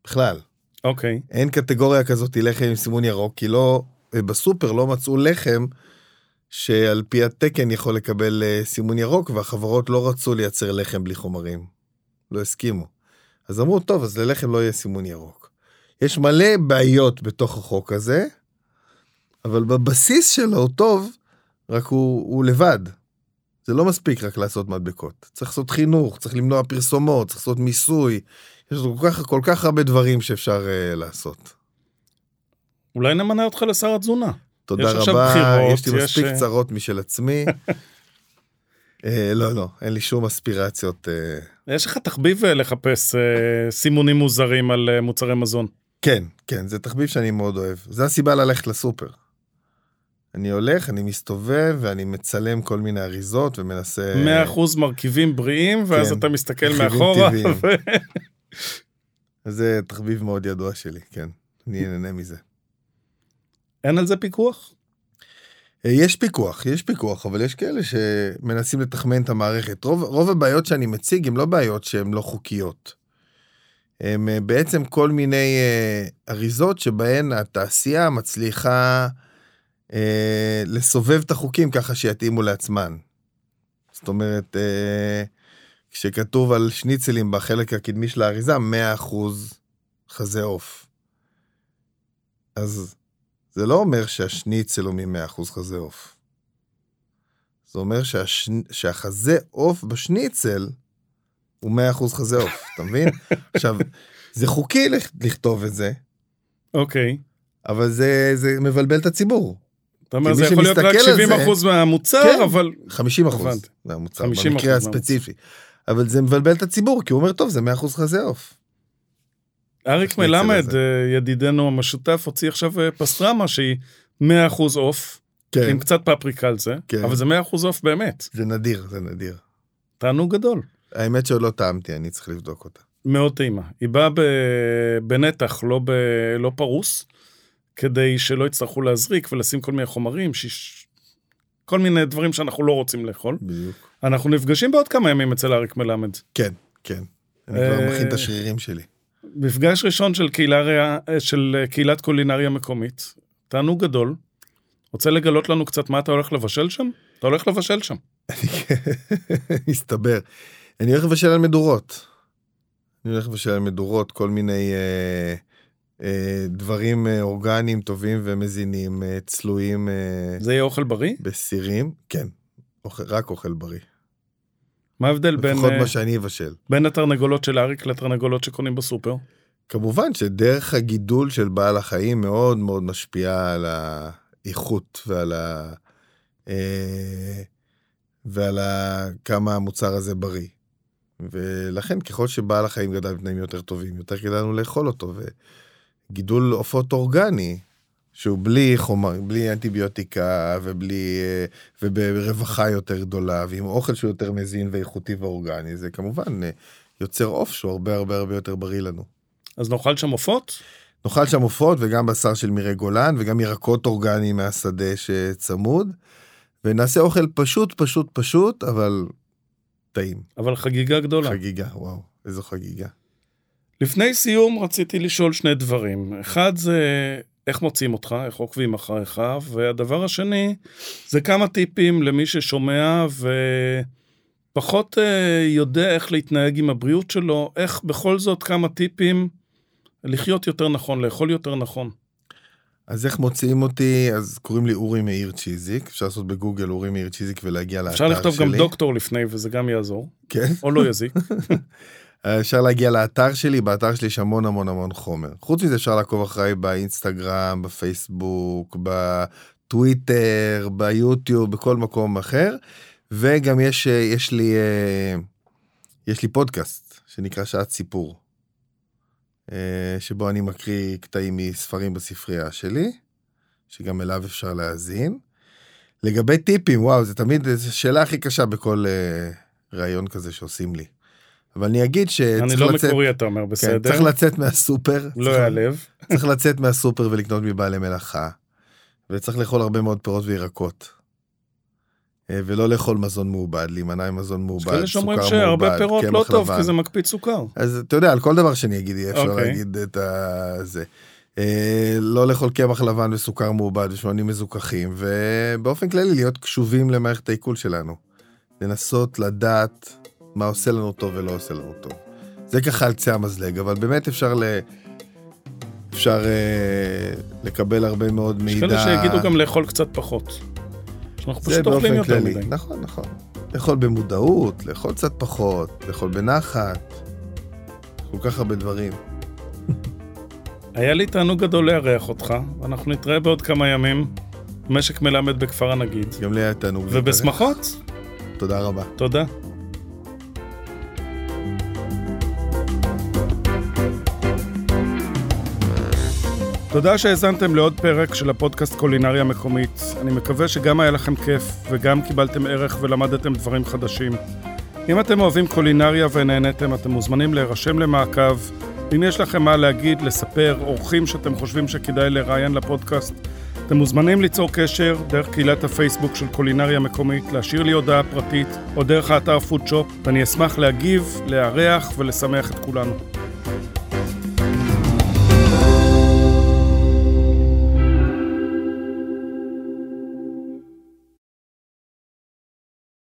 [SPEAKER 2] בכלל.
[SPEAKER 1] אוקיי.
[SPEAKER 2] אין קטגוריה כזאת לחם עם סימון ירוק, כי לא, בסופר לא מצאו לחם שעל פי התקן יכול לקבל אה, סימון ירוק, והחברות לא רצו לייצר לחם בלי חומרים. לא הסכימו. אז אמרו, טוב, אז ללחם לא יהיה סימון ירוק. יש מלא בעיות בתוך החוק הזה, אבל בבסיס שלו הוא טוב, רק הוא, הוא לבד. זה לא מספיק רק לעשות מדבקות. צריך לעשות חינוך, צריך למנוע פרסומות, צריך לעשות מיסוי. יש כל כך, כל כך הרבה דברים שאפשר uh, לעשות.
[SPEAKER 1] אולי נמנה אותך לשר התזונה.
[SPEAKER 2] תודה
[SPEAKER 1] יש
[SPEAKER 2] רבה,
[SPEAKER 1] בחירות,
[SPEAKER 2] יש לי
[SPEAKER 1] יש,
[SPEAKER 2] מספיק
[SPEAKER 1] אה,
[SPEAKER 2] צרות משל עצמי. אה, לא, לא, אין לי שום אספירציות. אה,
[SPEAKER 1] יש לך תחביב אה, לחפש אה, סימונים מוזרים על אה, מוצרי מזון.
[SPEAKER 2] כן, כן, זה תחביב שאני מאוד אוהב. זה הסיבה ללכת לסופר. אני הולך, אני מסתובב, ואני מצלם כל מיני אריזות ומנסה...
[SPEAKER 1] 100% מרכיבים בריאים, ואז
[SPEAKER 2] כן,
[SPEAKER 1] אתה מסתכל מאחורה. ו-
[SPEAKER 2] זה תחביב מאוד ידוע שלי, כן. אני נהנה מזה.
[SPEAKER 1] אין על זה פיקוח?
[SPEAKER 2] אה, יש פיקוח, יש פיקוח, אבל יש כאלה שמנסים לתחמן את המערכת. רוב, רוב הבעיות שאני מציג הן לא בעיות שהן לא חוקיות. הן אה, בעצם כל מיני אה, אריזות שבהן התעשייה מצליחה אה, לסובב את החוקים ככה שיתאימו לעצמן. זאת אומרת, אה, כשכתוב על שניצלים בחלק הקדמי של האריזה, 100% חזה עוף. אז זה לא אומר שהשניצל הוא מ-100% חזה עוף. זה אומר שהש... שהחזה עוף בשניצל הוא 100% חזה עוף, אתה מבין? עכשיו, זה חוקי לכ- לכתוב את זה,
[SPEAKER 1] אוקיי.
[SPEAKER 2] אבל זה, זה מבלבל את הציבור.
[SPEAKER 1] אתה אומר, זה יכול להיות רק
[SPEAKER 2] שמסתכל על
[SPEAKER 1] 70% מהמוצר,
[SPEAKER 2] כן.
[SPEAKER 1] אבל
[SPEAKER 2] 50 אחוז. מהמוצר,
[SPEAKER 1] 50%
[SPEAKER 2] במקרה. הספציפי. אבל זה מבלבל את הציבור, כי הוא אומר, טוב, זה 100% חזה עוף.
[SPEAKER 1] אריק מלמד. אה, ידידנו המשותף, הוציא עכשיו אה, פסטרמה שהיא 100% עוף,
[SPEAKER 2] כן,
[SPEAKER 1] עם קצת פפריקה על זה,
[SPEAKER 2] כן.
[SPEAKER 1] אבל זה 100% עוף באמת.
[SPEAKER 2] זה נדיר, זה נדיר.
[SPEAKER 1] תענוג גדול.
[SPEAKER 2] האמת שעוד לא טעמתי, אני צריך לבדוק אותה.
[SPEAKER 1] מאוד טעימה. היא באה בנתח, לא, ב... לא פרוס, כדי שלא יצטרכו להזריק ולשים כל מיני חומרים, שיש... כל מיני דברים שאנחנו לא רוצים לאכול.
[SPEAKER 2] בדיוק.
[SPEAKER 1] אנחנו נפגשים בעוד כמה ימים אצל אריק מלמד.
[SPEAKER 2] כן, כן. אני כבר
[SPEAKER 1] אה,
[SPEAKER 2] מכין את השרירים שלי.
[SPEAKER 1] מפגש ראשון של, קהילה, ריאה- של אה, קהילת קולינריה מקומית. תענוג גדול. רוצה לגלות לנו קצת מה אתה הולך לבשל שם? אתה הולך לבשל שם.
[SPEAKER 2] מסתבר. אני הולך לבשל על מדורות. אני הולך לבשל על מדורות, כל מיני אה, דברים אה, אורגניים טובים ומזינים, אה, צלויים אה,
[SPEAKER 1] זה יהיה אוכל בריא?
[SPEAKER 2] בסירים. כן, אוכל, רק אוכל בריא.
[SPEAKER 1] מה ההבדל בין,
[SPEAKER 2] לפחות
[SPEAKER 1] אה,
[SPEAKER 2] מה שאני אבשל.
[SPEAKER 1] בין התרנגולות של אריק לתרנגולות שקונים בסופר?
[SPEAKER 2] כמובן שדרך הגידול של בעל החיים מאוד מאוד משפיעה על האיכות ועל ה... אה, ועל ה... כמה המוצר הזה בריא. ולכן ככל שבעל החיים גדל בתנאים יותר טובים, יותר כדאי לנו לאכול אותו. וגידול עופות אורגני, שהוא בלי חומר, בלי אנטיביוטיקה ובלי... אה, וברווחה יותר גדולה, ועם אוכל שהוא יותר מזין ואיכותי ואורגני, זה כמובן אה, יוצר עוף שהוא הרבה הרבה הרבה יותר בריא לנו.
[SPEAKER 1] אז נאכל שם עופות?
[SPEAKER 2] נאכל שם עופות וגם בשר של מירי גולן וגם ירקות אורגניים מהשדה שצמוד. ונעשה אוכל פשוט פשוט פשוט אבל טעים.
[SPEAKER 1] אבל חגיגה גדולה.
[SPEAKER 2] חגיגה, וואו, איזו חגיגה.
[SPEAKER 1] לפני סיום רציתי לשאול שני דברים. אחד זה איך מוצאים אותך, איך עוקבים אחריך, והדבר השני זה כמה טיפים למי ששומע ופחות אה, יודע איך להתנהג עם הבריאות שלו, איך בכל זאת כמה טיפים לחיות יותר נכון, לאכול יותר נכון.
[SPEAKER 2] אז איך מוצאים אותי? אז קוראים לי אורי מאיר צ'יזיק, אפשר לעשות בגוגל אורי מאיר צ'יזיק ולהגיע לאתר שלי.
[SPEAKER 1] אפשר לכתוב גם דוקטור לפני וזה גם יעזור,
[SPEAKER 2] כן.
[SPEAKER 1] או לא יזיק.
[SPEAKER 2] אפשר להגיע לאתר שלי, באתר שלי יש המון המון המון חומר. חוץ מזה אפשר לעקוב אחריי באינסטגרם, בפייסבוק, בטוויטר, ביוטיוב, בכל מקום אחר. וגם יש, יש לי, אה, יש לי פודקאסט שנקרא שעת סיפור. אה, שבו אני מקריא קטעים מספרים בספרייה שלי, שגם אליו אפשר להאזין. לגבי טיפים, וואו, זה תמיד, זו השאלה הכי קשה בכל אה, ראיון כזה שעושים לי. אבל אני אגיד שצריך
[SPEAKER 1] אני לא
[SPEAKER 2] לצאת,
[SPEAKER 1] מקורי, אתה אומר,
[SPEAKER 2] כן,
[SPEAKER 1] בסדר?
[SPEAKER 2] צריך לצאת מהסופר,
[SPEAKER 1] לא
[SPEAKER 2] צריך-
[SPEAKER 1] יעלב.
[SPEAKER 2] צריך לצאת מהסופר ולקנות מבעלי מלאכה, וצריך לאכול הרבה מאוד פירות וירקות. אה, ולא לאכול מזון מעובד, להימנע ממזון
[SPEAKER 1] יש
[SPEAKER 2] מעובד,
[SPEAKER 1] כאלה
[SPEAKER 2] סוכר
[SPEAKER 1] שאומרים
[SPEAKER 2] מעובד,
[SPEAKER 1] שהרבה פירות לא
[SPEAKER 2] קמח
[SPEAKER 1] טוב,
[SPEAKER 2] לבן.
[SPEAKER 1] כי זה מקפיא סוכר.
[SPEAKER 2] אז אתה יודע, על כל דבר שאני אגיד, יהיה אפשר
[SPEAKER 1] אוקיי.
[SPEAKER 2] להגיד את ה... זה. אה, לא לאכול קמח לבן וסוכר מעובד ושמנים מזוכחים, ובאופן כללי להיות קשובים למערכת העיכול שלנו. לנסות לדעת מה עושה לנו טוב ולא עושה לנו טוב. זה ככה על קצה המזלג, אבל באמת אפשר ל... אפשר אה, לקבל הרבה מאוד
[SPEAKER 1] יש
[SPEAKER 2] מידע.
[SPEAKER 1] כאלה שיגידו גם לאכול קצת פחות. אנחנו פשוט אוכלים יותר. מדי.
[SPEAKER 2] נכון, נכון. לאכול במודעות, לאכול קצת פחות, לאכול בנחת. כל כך הרבה דברים.
[SPEAKER 1] היה לי תענוג גדול לארח אותך, ואנחנו נתראה בעוד כמה ימים. משק מלמד בכפר הנגיד.
[SPEAKER 2] גם לי היה תענוג.
[SPEAKER 1] ובשמחות.
[SPEAKER 2] תודה רבה.
[SPEAKER 1] תודה. תודה שהאזנתם לעוד פרק של הפודקאסט קולינריה מקומית. אני מקווה שגם היה לכם כיף וגם קיבלתם ערך ולמדתם דברים חדשים. אם אתם אוהבים קולינריה ונהניתם, אתם מוזמנים להירשם למעקב. אם יש לכם מה להגיד, לספר, אורחים שאתם חושבים שכדאי לראיין לפודקאסט, אתם מוזמנים ליצור קשר דרך קהילת הפייסבוק של קולינריה מקומית, להשאיר לי הודעה פרטית או דרך האתר פודשופ, ואני אשמח להגיב, לארח ולשמח את כולנו.